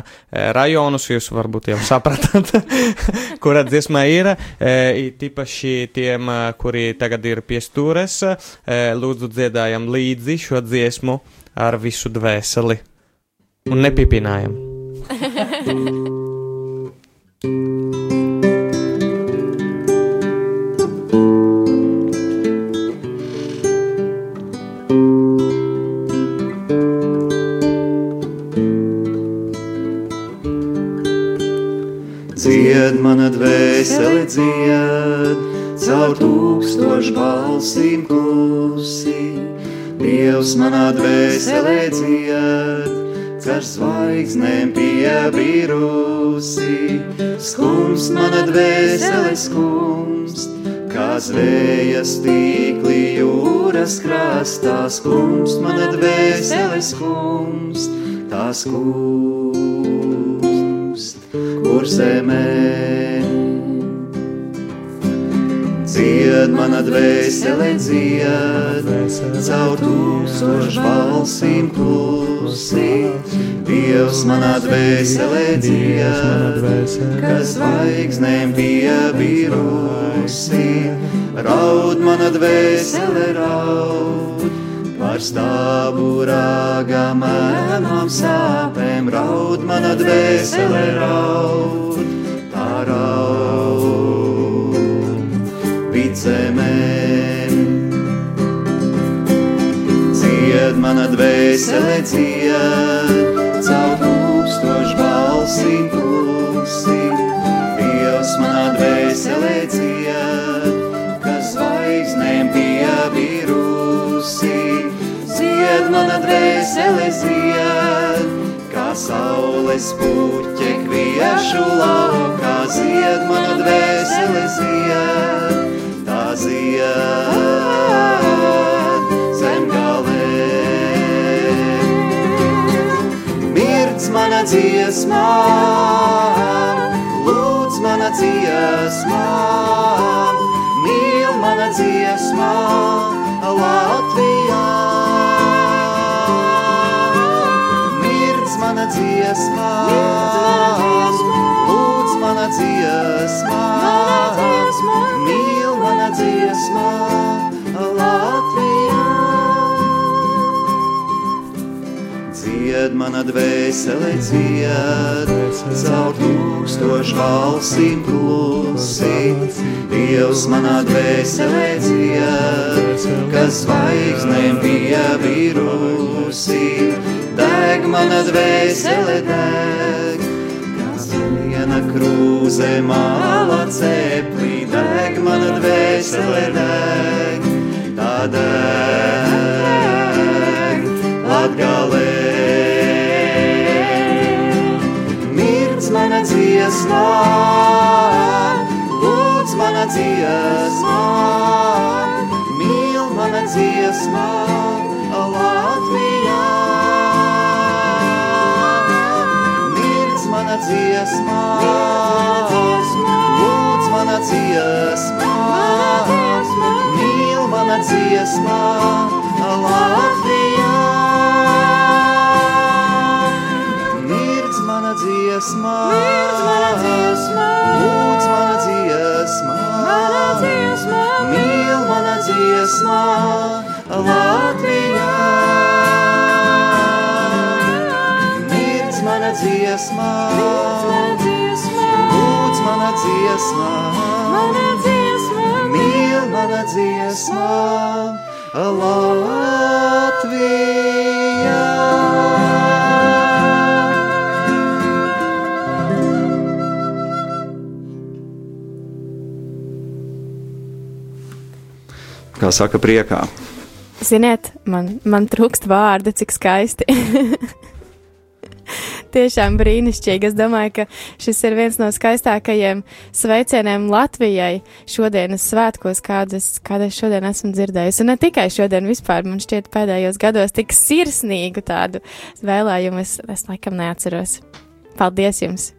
[SPEAKER 24] rajonus, jūs varbūt jau sapratāt, kura dziesma ir. E, Tīpaši tiem, kuri tagad ir pie stūres, e, lūdzu dziedājam līdzi šo dziesmu ar visu dvēseli un nepipinājam.
[SPEAKER 22] Dzied mana dvēsele dzied, caur tūkstošu balsīm klusi. Dievs manā dvēselē dzied, caur zvaigznēm piebirusi. Skums mana dvēsele skums, kā zvējas tīkli jūras krastā. Skums mana dvēsele skums, tā skums kur zemē. Dzied mana dvēsele, dzied, caur tūkstošu balsīm klusi. Dievs manā dvēselē dzied, kas zvaigznēm piebirusi. Raud mana dvēsele, raud, par stāvu rāgamēnām sāpēm raud mana dvēsele raud, tā raud vidzemēm. Cied mana dvēsele cied, caur tūkstošu balsīm klusi, Dievs manā dvēselē zied, mana dvēsele zied, kā saules puķe kviešu laukā zied, mana dvēsele zied, tā zied zem galē. Mirdz mana dziesmā, lūdz mana dziesmā, mīl mana dziesmā, Latvijā. Mana dziesmā, lūdz mana dziesmā, mīl mana dziesmā, Latvijā. Dzied mana dvēsele, dzied, caur tūkstošu balsīm klusi, Dievs manā dvēselē dzied, kas zvaigznēm bija vīrusi deg mana dvēsele deg, kas viena krūze māla ceplī, deg mana dvēsele deg, tā deg latgalē. Mirdz mana dziesmā, lūdz mana dziesmā, mīl mana dziesmā, Latvijā. mana dziesmā, lūdz mana
[SPEAKER 23] dziesmā, mīl mana dziesmā, Latvijā. Mirdz mana dziesmā, lūdz mana dziesmā, mīl mana dziesmā, Latvijā. Mirdz mana dziesmā, lūdz mana dziesmā, mīl mana dziesmā, Latvijā. Kā saka, priekā.
[SPEAKER 2] Ziniet, man, man trūkst vārdu, cik skaisti. Tiešām brīnišķīgi. Es domāju, ka šis ir viens no skaistākajiem sveicieniem Latvijai šodienas svētkos, kādas, kādas šodien esmu dzirdējusi. Un ne tikai šodien, vispār man šķiet pēdējos gados tik sirsnīgu tādu vēlējumu es, es laikam neatceros. Paldies jums!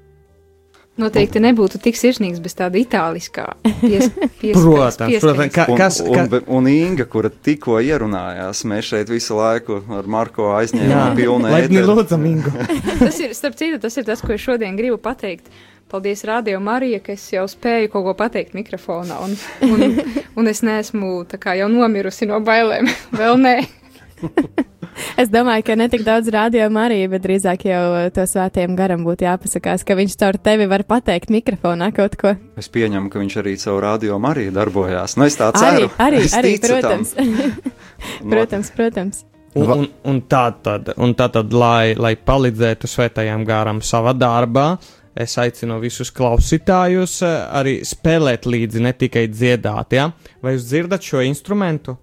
[SPEAKER 26] Noteikti nebūtu tik sirsnīgs bez tāda itāliskā pies, pies,
[SPEAKER 24] Protams, protams. Ka,
[SPEAKER 22] Un,
[SPEAKER 24] kas,
[SPEAKER 22] un,
[SPEAKER 24] ka,
[SPEAKER 22] un, un Inga, kura tikko ierunājās, mēs šeit visu laiku ar Marko aizņēmām pilnu
[SPEAKER 24] laipni lūdzam, Ingu.
[SPEAKER 26] tas ir, starp citu, tas ir tas, ko es šodien gribu pateikt. Paldies, Radio Marija, ka es jau spēju kaut ko pateikt mikrofonā, un, un, un es neesmu tā kā jau nomirusi no bailēm. Vēl nē.
[SPEAKER 2] Es domāju, ka ne tik daudz rādījuma arī, bet drīzāk jau to svētiem garam būtu jāpasakās, ka viņš caur tevi var pateikt mikrofonā kaut ko.
[SPEAKER 22] Es pieņemu, ka viņš arī savu radio arī darbojās. Nu, es tā
[SPEAKER 2] Arī,
[SPEAKER 22] ceru.
[SPEAKER 2] arī, arī
[SPEAKER 22] tam.
[SPEAKER 2] protams. protams, protams.
[SPEAKER 24] Un, un, un tā tad, un tā tad lai, lai palīdzētu svētajām gārām savā darbā, es aicinu visus klausītājus eh, arī spēlēt līdzi, ne tikai dziedāt. Ja? Vai jūs dzirdat šo instrumentu?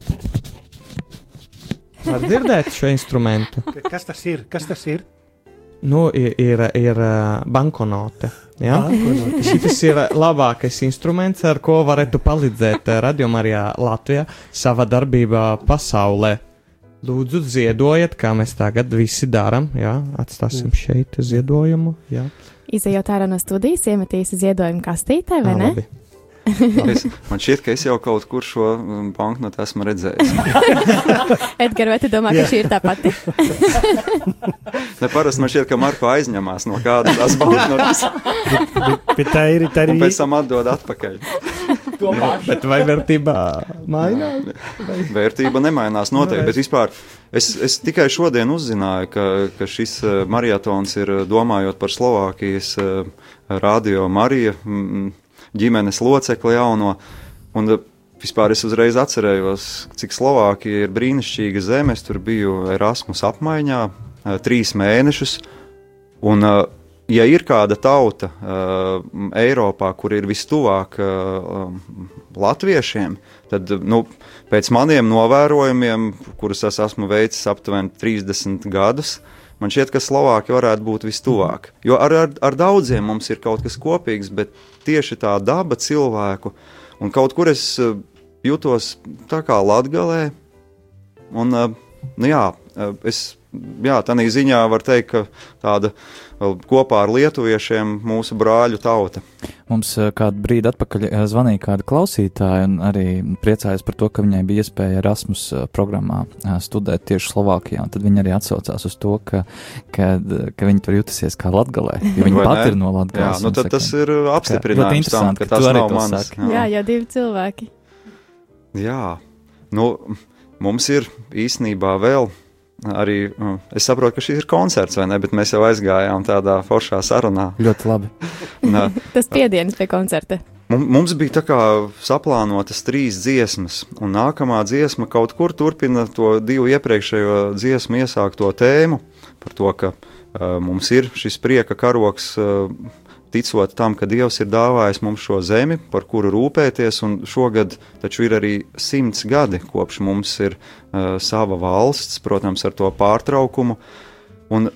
[SPEAKER 24] Var dzirdēt šo instrumentu?
[SPEAKER 1] Kas tas ir? Kas tas ir?
[SPEAKER 24] Nu, ir, ir, ir uh, bankonote. Ja?
[SPEAKER 1] Bankonote.
[SPEAKER 24] Šis ir labākais instruments, ar ko varētu palīdzēt radiomarijā Latvijā savā darbībā pasaulē. Lūdzu, ziedojiet, kā mēs tagad visi darām. Ja? Atstāsim šeit ziedojumu. Ja?
[SPEAKER 2] Izejot ārā no studijas, iemetīs ziedojumu kastītē, vai
[SPEAKER 24] Ā,
[SPEAKER 2] ne?
[SPEAKER 24] labi.
[SPEAKER 22] Es, man šķiet, ka es jau kaut kur šo um, banknotu esmu redzējis.
[SPEAKER 2] Edgars, vai tu domā, ka šī ir tā pati?
[SPEAKER 22] Ne, parasti man šķiet, ka Marko aizņemās no kādas tās banknotes.
[SPEAKER 1] Bet tā ir, tā ir
[SPEAKER 22] Un pēc tam atdod atpakaļ.
[SPEAKER 24] Bet vai vērtībā mainās?
[SPEAKER 22] Vērtība nemainās noteikti, bet vispār es, es tikai šodien uzzināju, ka, ka šis eh, marietons ir eh, domājot par Slovākijas eh, radio Marija mm, ģimenes locekli jauno. Un eh, vispār es uzreiz atcerējos, cik Slovākija ir brīnišķīga zeme. Es tur biju Erasmus apmaiņā eh, trīs mēnešus. Un, uh, ja ir kāda tauta uh, Eiropā, kur ir vistuvāk uh, latviešiem, tad nu, pēc maniem novērojumiem, kurus es esmu veicis aptuveni 30 gadus, man šķiet, ka Slovākija varētu būt vistuvāk. Jo ar, ar, ar daudziem mums ir kaut kas kopīgs, bet tieši tā daba cilvēku, un kaut kur es uh, jūtos tā kā latgalē, un uh, nu, jā, uh, es jā, tādā ziņā var teikt, ka tāda vēl kopā ar lietuviešiem mūsu brāļu tauta.
[SPEAKER 27] Mums eh, kādu brīdi atpakaļ eh, zvanīja kāda klausītāja un arī priecājās par to, ka viņai bija iespēja Erasmus eh, programmā studēt tieši Slovākijā. Tad viņa arī atsaucās uz to, ka, ka, ka viņa tur jutusies kā latgalē, jo viņa
[SPEAKER 22] Vai
[SPEAKER 27] pati
[SPEAKER 22] ne?
[SPEAKER 27] ir no
[SPEAKER 22] Jā,
[SPEAKER 27] latgales.
[SPEAKER 22] nu
[SPEAKER 27] un
[SPEAKER 22] tad
[SPEAKER 27] saka,
[SPEAKER 22] tas ir
[SPEAKER 27] ka-
[SPEAKER 22] apstiprinājums tam, ka tas nav mans.
[SPEAKER 27] saki.
[SPEAKER 2] Jā, jau divi cilvēki.
[SPEAKER 22] Jā, nu, mums ir īstenībā vēl. Arī mm, es saprotu, ka šis ir koncerts, vai ne? Bet mēs jau aizgājām tādā foršā sarunā.
[SPEAKER 27] Ļoti labi.
[SPEAKER 22] Nā,
[SPEAKER 2] Tas piedienas pie koncerta.
[SPEAKER 22] Mum- Mums bija tā kā saplānotas trīs dziesmas, un nākamā dziesma kaut kur turpina to divu iepriekšējo dziesmu iesākto tēmu par to, ka uh, mums ir šis prieka karoks, uh, ticot tam, ka Dievs ir dāvājis mums šo zemi, par kuru rūpēties, un šogad taču ir arī simts gadi, kopš mums ir uh, sava valsts, protams, ar to pārtraukumu. Un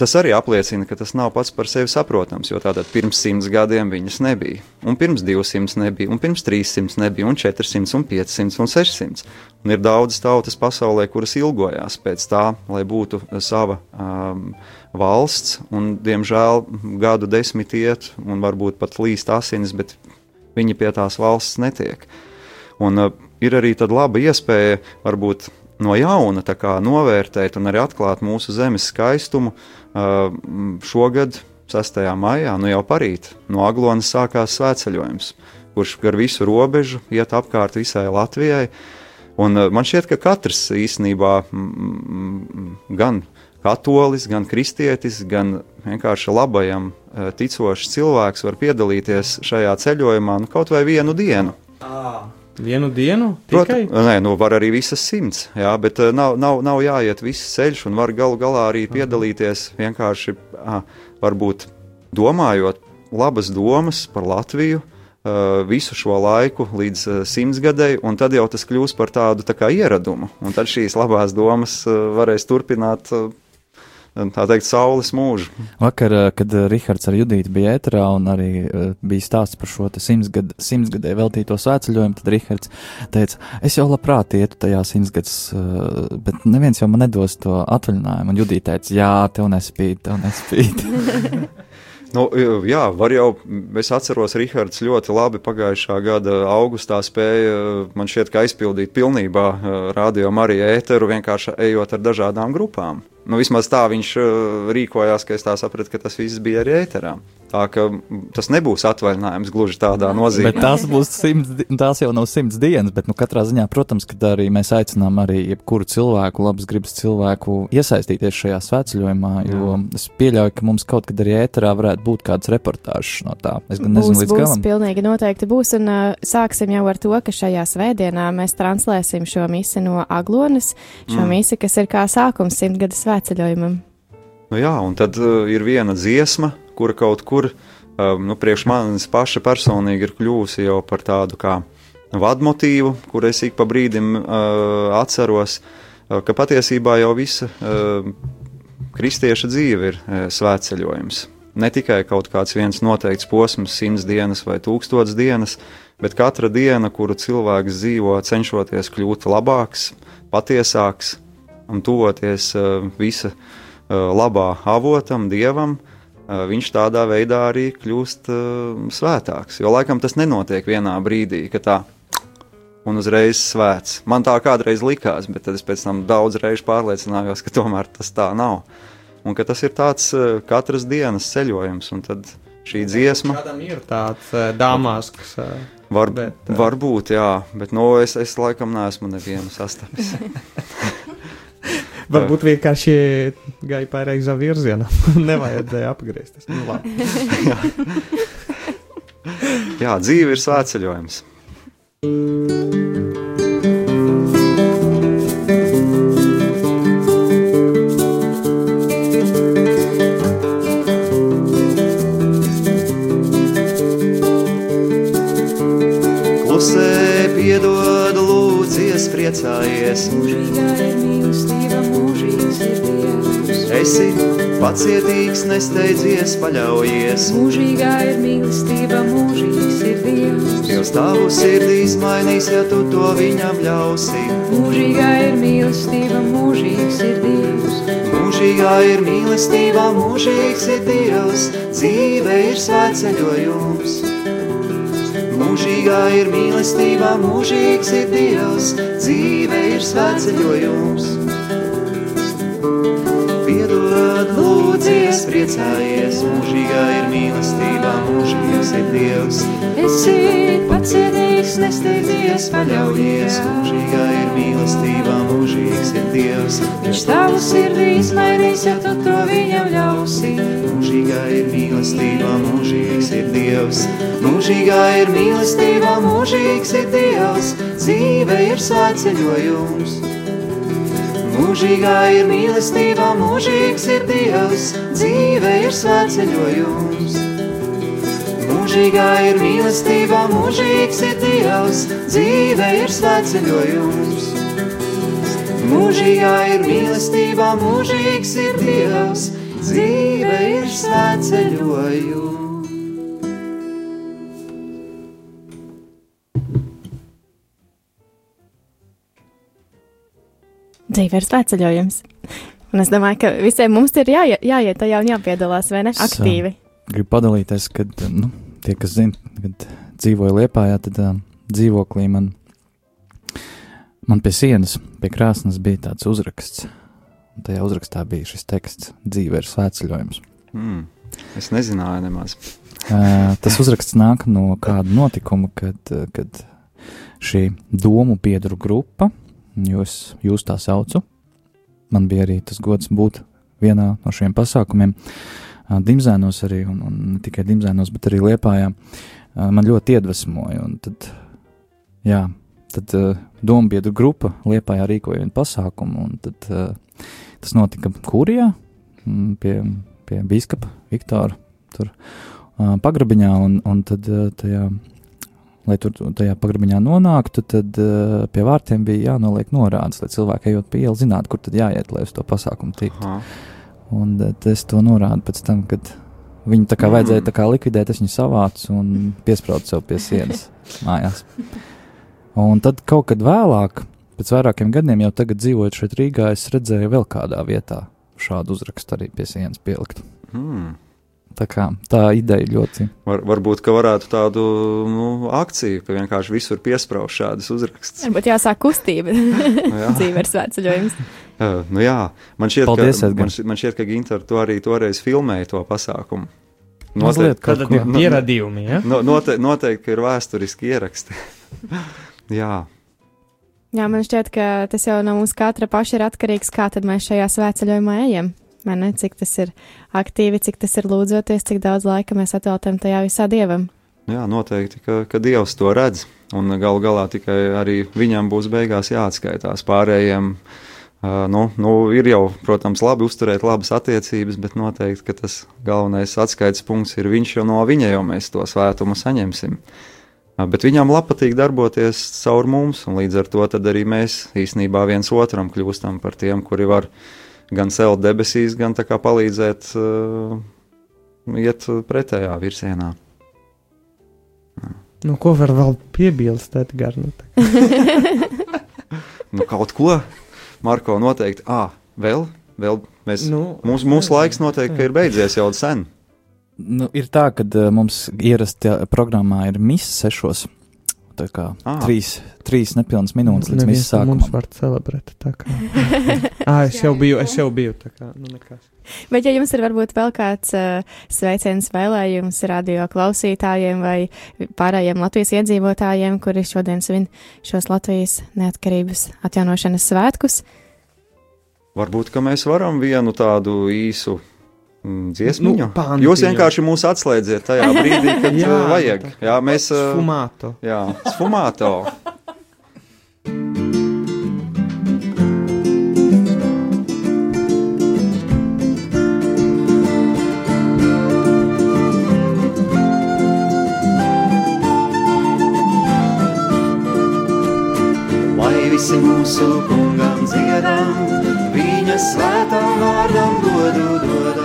[SPEAKER 22] Tas arī apliecina, ka tas nav pats par sevi saprotams, jo tātad pirms simts gadiem viņas nebija, un pirms 200 nebija, un pirms 300 nebija, un 400, un 500 un 600. Un ir daudzas tautas pasaulē, kuras ilgojās pēc tā, lai būtu sava um, valsts, un diemžēl gadu desmit iet, un varbūt pat līst asinis, bet viņi pie tās valsts netiek. Un, uh, ir arī laba iespēja varbūt no jauna novērtēt un arī atklāt mūsu zemes skaistumu. Uh, šogad, 6. maijā, nu jau parīt, no Aglonas sākās svētceļojums, kurš gar visu robežu iet apkārt visai Latvijai. Un uh, man šķiet, ka katrs īstenībā gan katolis, gan kristietis, gan vienkārši labajam uh, ticošs cilvēks var piedalīties šajā ceļojumā nu, kaut vai vienu dienu.
[SPEAKER 24] À. Vienu dienu?
[SPEAKER 22] Tikai? Prot, nē, nu var arī visas simts, jā, bet uh, nav, nav, nav jāiet viss ceļš un var galu galā arī piedalīties vienkārši, uh, varbūt domājot labas domas par Latviju, uh, visu šo laiku līdz simtsgadēji, un tad jau tas kļūs par tādu tā ieradumu, un tad šīs labās domas varēs turpināt tā teikt, saules mūžu.
[SPEAKER 27] Vakar, eh, kad eh, Rihards ar Judītu bija ēterā un arī uh, bija stāsts par šo simtsgad, simtsgadē veltīto svētceļojumu, tad Rihards teica, es jau labprāt ietu tajā simtsgads, bet neviens jau man nedos to atvaļinājumu. Un Judīta teica, jā, tev nespīd, tev nespīd.
[SPEAKER 22] Nu, jā, var jau. Es atceros, Rahards ļoti labi pagājušā gada augustā spēja man šķiet, ka aizpildīt pilnībā radio Mariju ēteru, vienkārši ejot ar dažādām grupām. Nu, vismaz tā viņš uh, rīkojās, ka es tā sapratu, ka tas viss bija arī ēterā. Tā ka tas nebūs atvaļinājums gluži tādā nozīmē.
[SPEAKER 27] Bet tas būs simts, tās jau nav simts dienas, bet nu, katrā ziņā, protams, ka arī mēs aicinām arī jebkuru cilvēku, labas gribas cilvēku iesaistīties šajā svētceļojumā, jo Jā. es pieļauju, ka mums kaut kad arī ēterā varētu būt kāds reportāžs no tā. Es gan nezinu
[SPEAKER 2] būs,
[SPEAKER 27] līdz
[SPEAKER 2] būs,
[SPEAKER 27] galam.
[SPEAKER 2] Pilnīgi noteikti būs, un uh, sāksim jau ar to, ka šajā svētdienā mēs translēsim šo misi no Aglonas, šo mm. misi, kas ir kā sākums simtgada svētceļojumam.
[SPEAKER 22] Nu jā, un tad uh, ir viena dziesma, kura kaut kur um, nu, priekš manis paša personīgi ir kļuvusi jau par tādu kā vadmotīvu, kur es ik pa brīdim uh, atceros, uh, ka patiesībā jau visa uh, kristieša dzīve ir uh, svētceļojums. Ne tikai kaut kāds viens noteikts posms, simts dienas vai tūkstots dienas, bet katra diena, kuru cilvēks dzīvo, cenšoties kļūt labāks, patiesāks un tuvoties uh, visa uh, labā avotam, dievam, uh, viņš tādā veidā arī kļūst svētāks. Jo laikam tas nenotiek vienā brīdī, ka tā un uzreiz svēts. Man tā kādreiz likās, bet tad es pēc tam daudz reižu pārliecinājos, ka tomēr tas tā nav. Un ka tas ir tāds katras dienas ceļojums, un tad šī dziesma.
[SPEAKER 24] Kādam ir tāds dāmās, kas.
[SPEAKER 22] Var, bet, varbūt, jā, bet no, nu, es, es laikam neesmu nevienu sastapis.
[SPEAKER 24] Varbūt vienkārši gāja pareizā virzienā. Nevajadzēja apgriezties. Nu, labi.
[SPEAKER 22] Jā. Jā, dzīve ir svētceļojums. Klusē piedod, lūdzies, priecājies.
[SPEAKER 28] Mūžīgā ir mīlestība.
[SPEAKER 22] Esi pacietīgs, nesteidzies, paļaujies.
[SPEAKER 28] Mūžīgā ir mīlestība, mūžīgs ir Dievs.
[SPEAKER 22] Dievs tavu sirdī mainīs, ja tu to viņam ļausi.
[SPEAKER 28] Mūžīgā ir mīlestība, mūžīgs ir Dievs.
[SPEAKER 22] Mūžīgā ir mīlestība, mūžīgs ir Dievs. Dzīve ir svētceļojums. Mūžīgā ir mīlestība, mūžīgs ir Dievs, dzīve ir svētceļojums. Lūdzies, priecājies, mūžīgā ir mīlestība, mūžīgs ir Dievs.
[SPEAKER 28] Esi pacietīgs, nesteidzies, paļaujies,
[SPEAKER 22] mūžīgā ir mīlestība, mūžīgs ir Dievs.
[SPEAKER 28] Viņš tavu sirdī izmainīs, ja tu to viņam ļausi.
[SPEAKER 22] Mūžīgā ir mīlestība, mūžīgs ir Dievs. Mūžīgā ir mīlestība, mūžīgs ir Dievs. Dzīve ir svētceļojums. Mūžīgā ir mīlestība, mūžīgs ir Dievs. Dzīve ir svētceļojums. Mūžīgā ir mīlestība, mūžīgs ir Dievs. Dzīve ir svētceļojums. Mūžīgā ir mīlestība, mūžīgs ir Dievs dzīve ir svētceļojums.
[SPEAKER 2] Dzīve ir svētceļojums. Un es domāju, ka visiem mums ir jāiet, jāiet tajā un jāpiedalās, vai ne? Aktīvi.
[SPEAKER 27] Es gribu padalīties, kad nu, tie, kas zina, kad dzīvoju Liepājā, tad uh, dzīvoklī man man pie sienas, pie krāsnes bija tāds uzraksts. Un tajā uzrakstā bija šis teksts: dzīve ir svētceļojums.
[SPEAKER 22] Mm. Es nezināju nemaz.
[SPEAKER 27] Uh, tas uzraksts nāk no kāda notikuma, kad, uh, kad šī domu biedru grupa, jūs, jūs tā saucu, man bija arī tas gods būt vienā no šiem pasākumiem, Dimzēnos arī, un, un ne tikai Dimzēnos, bet arī Liepājā, man ļoti iedvesmoja. Tad, jā, tad domu biedru grupa Liepājā rīkoja vienu pasākumu, un tad tas notika Kurijā mm, pie, pie bīskapa Viktora tur pagrabiņā, un, un tad tajā, lai tur tajā pagrabiņā nonāktu, tad uh, pie vārtiem bija jānoliek norādes, lai cilvēki ejot pa ielu zinātu, kur tad jāiet, lai uz to pasākumu tiktu. Un uh, es to norādu pēc tam, kad viņu tā kā vajadzēja tā kā likvidēt, es viņu savācu un piesprādu sev pie sienas mājās. Un tad kaut kad vēlāk, pēc vairākiem gadiem, jau tagad dzīvojot šeit Rīgā, es redzēju vēl kādā vietā šādu uzrakstu arī pie sienas pielikt.
[SPEAKER 22] Mm.
[SPEAKER 27] Tā, kā, tā ideja ļoti.
[SPEAKER 22] Var, varbūt, ka varētu tādu nu, akciju, ka vienkārši visur piesprāst šādas uzrakstus.
[SPEAKER 2] Varbūt jāsāk kustība.
[SPEAKER 22] jā.
[SPEAKER 2] Dzīve ir svētceļojums.
[SPEAKER 22] Uh, nu jā, man šķiet,
[SPEAKER 27] Paldies,
[SPEAKER 22] ka,
[SPEAKER 27] Edgar.
[SPEAKER 22] man, šķiet- ka Ginter to arī toreiz filmēja to pasākumu.
[SPEAKER 27] Mazliet kaut
[SPEAKER 24] Tad ir
[SPEAKER 22] no-
[SPEAKER 24] pierādījumi, ja?
[SPEAKER 22] No, note, noteikti, ir vēsturiski ieraksti. jā.
[SPEAKER 2] Jā, man šķiet, ka tas jau no mums katra paša ir atkarīgs, kā tad mēs šajā svētceļojumā ejam. Vai ne? Cik tas ir aktīvi, cik tas ir lūdzoties, cik daudz laika mēs atvēltam tajā visā dievam.
[SPEAKER 22] Jā, noteikti, ka, ka Dievs to redz. Un galu galā tikai arī viņam būs beigās jāatskaitās. Pārējiem uh, nu, nu, ir jau, protams, labi uzturēt labas attiecības, bet noteikti tas galvenais atskaites punkts ir viņš, jo no viņa jau mēs to svētumu saņemsim. Uh, bet viņam patīk darboties caur mums, un līdz ar to arī mēs īstenībā viens otram kļūstam par tiem, kuri var gan celt debesīs, gan tā kā palīdzēt uh, iet pretējā virzienā.
[SPEAKER 24] Nu, ko var vēl piebilst? Nu, tā-
[SPEAKER 22] nu, kaut ko. Marko noteikti. Ah, vēl, vēl mēs,
[SPEAKER 24] Nu,
[SPEAKER 22] nu, mūsu, mūsu laiks noteikti ka ir beidzies jau sen.
[SPEAKER 27] Nu, ir tā, ka uh, mums ierastajā programmā ir misija sešos. Tā kā
[SPEAKER 22] Ah.
[SPEAKER 27] trīs, trīs nepilnas minūtes līdz
[SPEAKER 24] Neviens no Mums var celebrēt. tā kā. ah, es jau biju, es jau biju. Tā kā, nu, nekas.
[SPEAKER 2] Bet, ja jums ir varbūt vēl kāds uh, sveiciens vēlējums radio klausītājiem vai pārējiem Latvijas iedzīvotājiem, kuri šodien svin šos Latvijas neatkarības atjaunošanas svētkus,
[SPEAKER 22] Varbūt ka mēs varam vienu tādu īsu dziesmu.
[SPEAKER 24] Nu, pantiņu.
[SPEAKER 22] Jūs vienkārši mūs atslēdziet tajā brīdī, kad
[SPEAKER 24] Jā,
[SPEAKER 22] jā, vajag. Jā, mēs. ā,
[SPEAKER 24] Sfumāto.
[SPEAKER 22] Jā, sfumāto.
[SPEAKER 23] Visi mūsu kungam dziedam, viņa svētām vārdam godu dodam.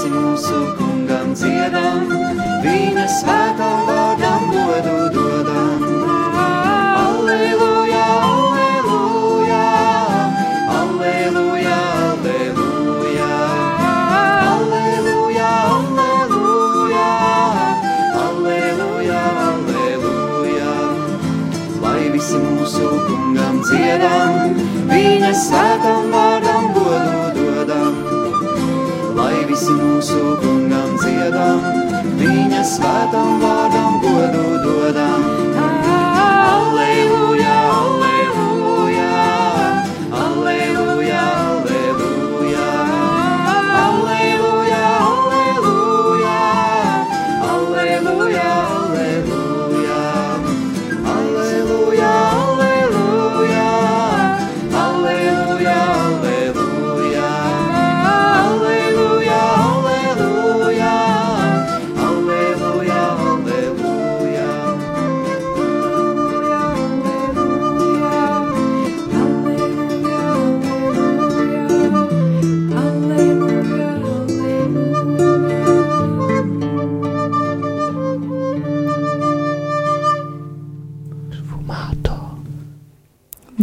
[SPEAKER 23] Lai visi mūsu kungam dziedam, viņa svētām vārdam godu dodam. Alleluja, alleluja, alleluja, alleluja, alleluja, alleluja, alleluja, alleluja. Lai visi mūsu kungam dziedam, viņa svētam kungam dziedam, viņa svētam vārdam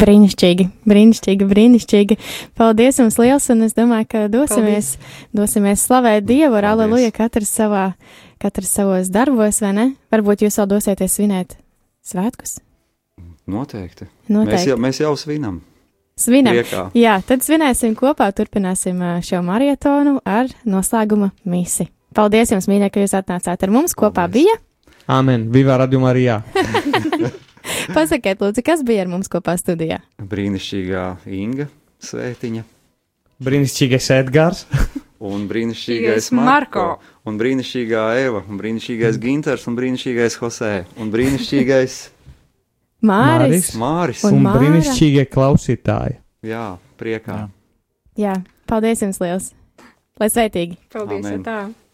[SPEAKER 2] brīnišķīgi, brīnišķīgi, brīnišķīgi. Paldies jums liels, un es domāju, ka dosimies, dosimies slavēt Dievu ar aleluja katrs savā, katrs savos darbos, vai ne? Varbūt jūs vēl dosieties svinēt svētkus?
[SPEAKER 22] Noteikti.
[SPEAKER 2] Noteikti.
[SPEAKER 22] Mēs jau, mēs jau svinam.
[SPEAKER 2] Svinam.
[SPEAKER 22] Priekā.
[SPEAKER 2] Jā, tad svinēsim kopā, turpināsim šo marietonu ar noslēguma misi. Paldies jums, mīļie, ka jūs atnācāt ar mums. Kopā bija.
[SPEAKER 24] Āmen, Viva Radio Marijā!
[SPEAKER 2] Pasakiet, lūdzu, kas bija ar mums kopā studijā?
[SPEAKER 22] Brīnišķīgā Inga Svētiņa.
[SPEAKER 24] Brīnišķīgais Edgars.
[SPEAKER 22] Un brīnišķīgais
[SPEAKER 26] Marko.
[SPEAKER 22] Marko. Un brīnišķīgā Eva. Un brīnišķīgais Ginters. Un brīnišķīgais Josē. Un brīnišķīgais
[SPEAKER 2] Māris.
[SPEAKER 22] Māris.
[SPEAKER 2] Un
[SPEAKER 24] un brīnišķīgie klausītāji.
[SPEAKER 22] Jā, priekā.
[SPEAKER 2] Jā, paldies jums liels! Lai sveitīgi!
[SPEAKER 26] Paldies!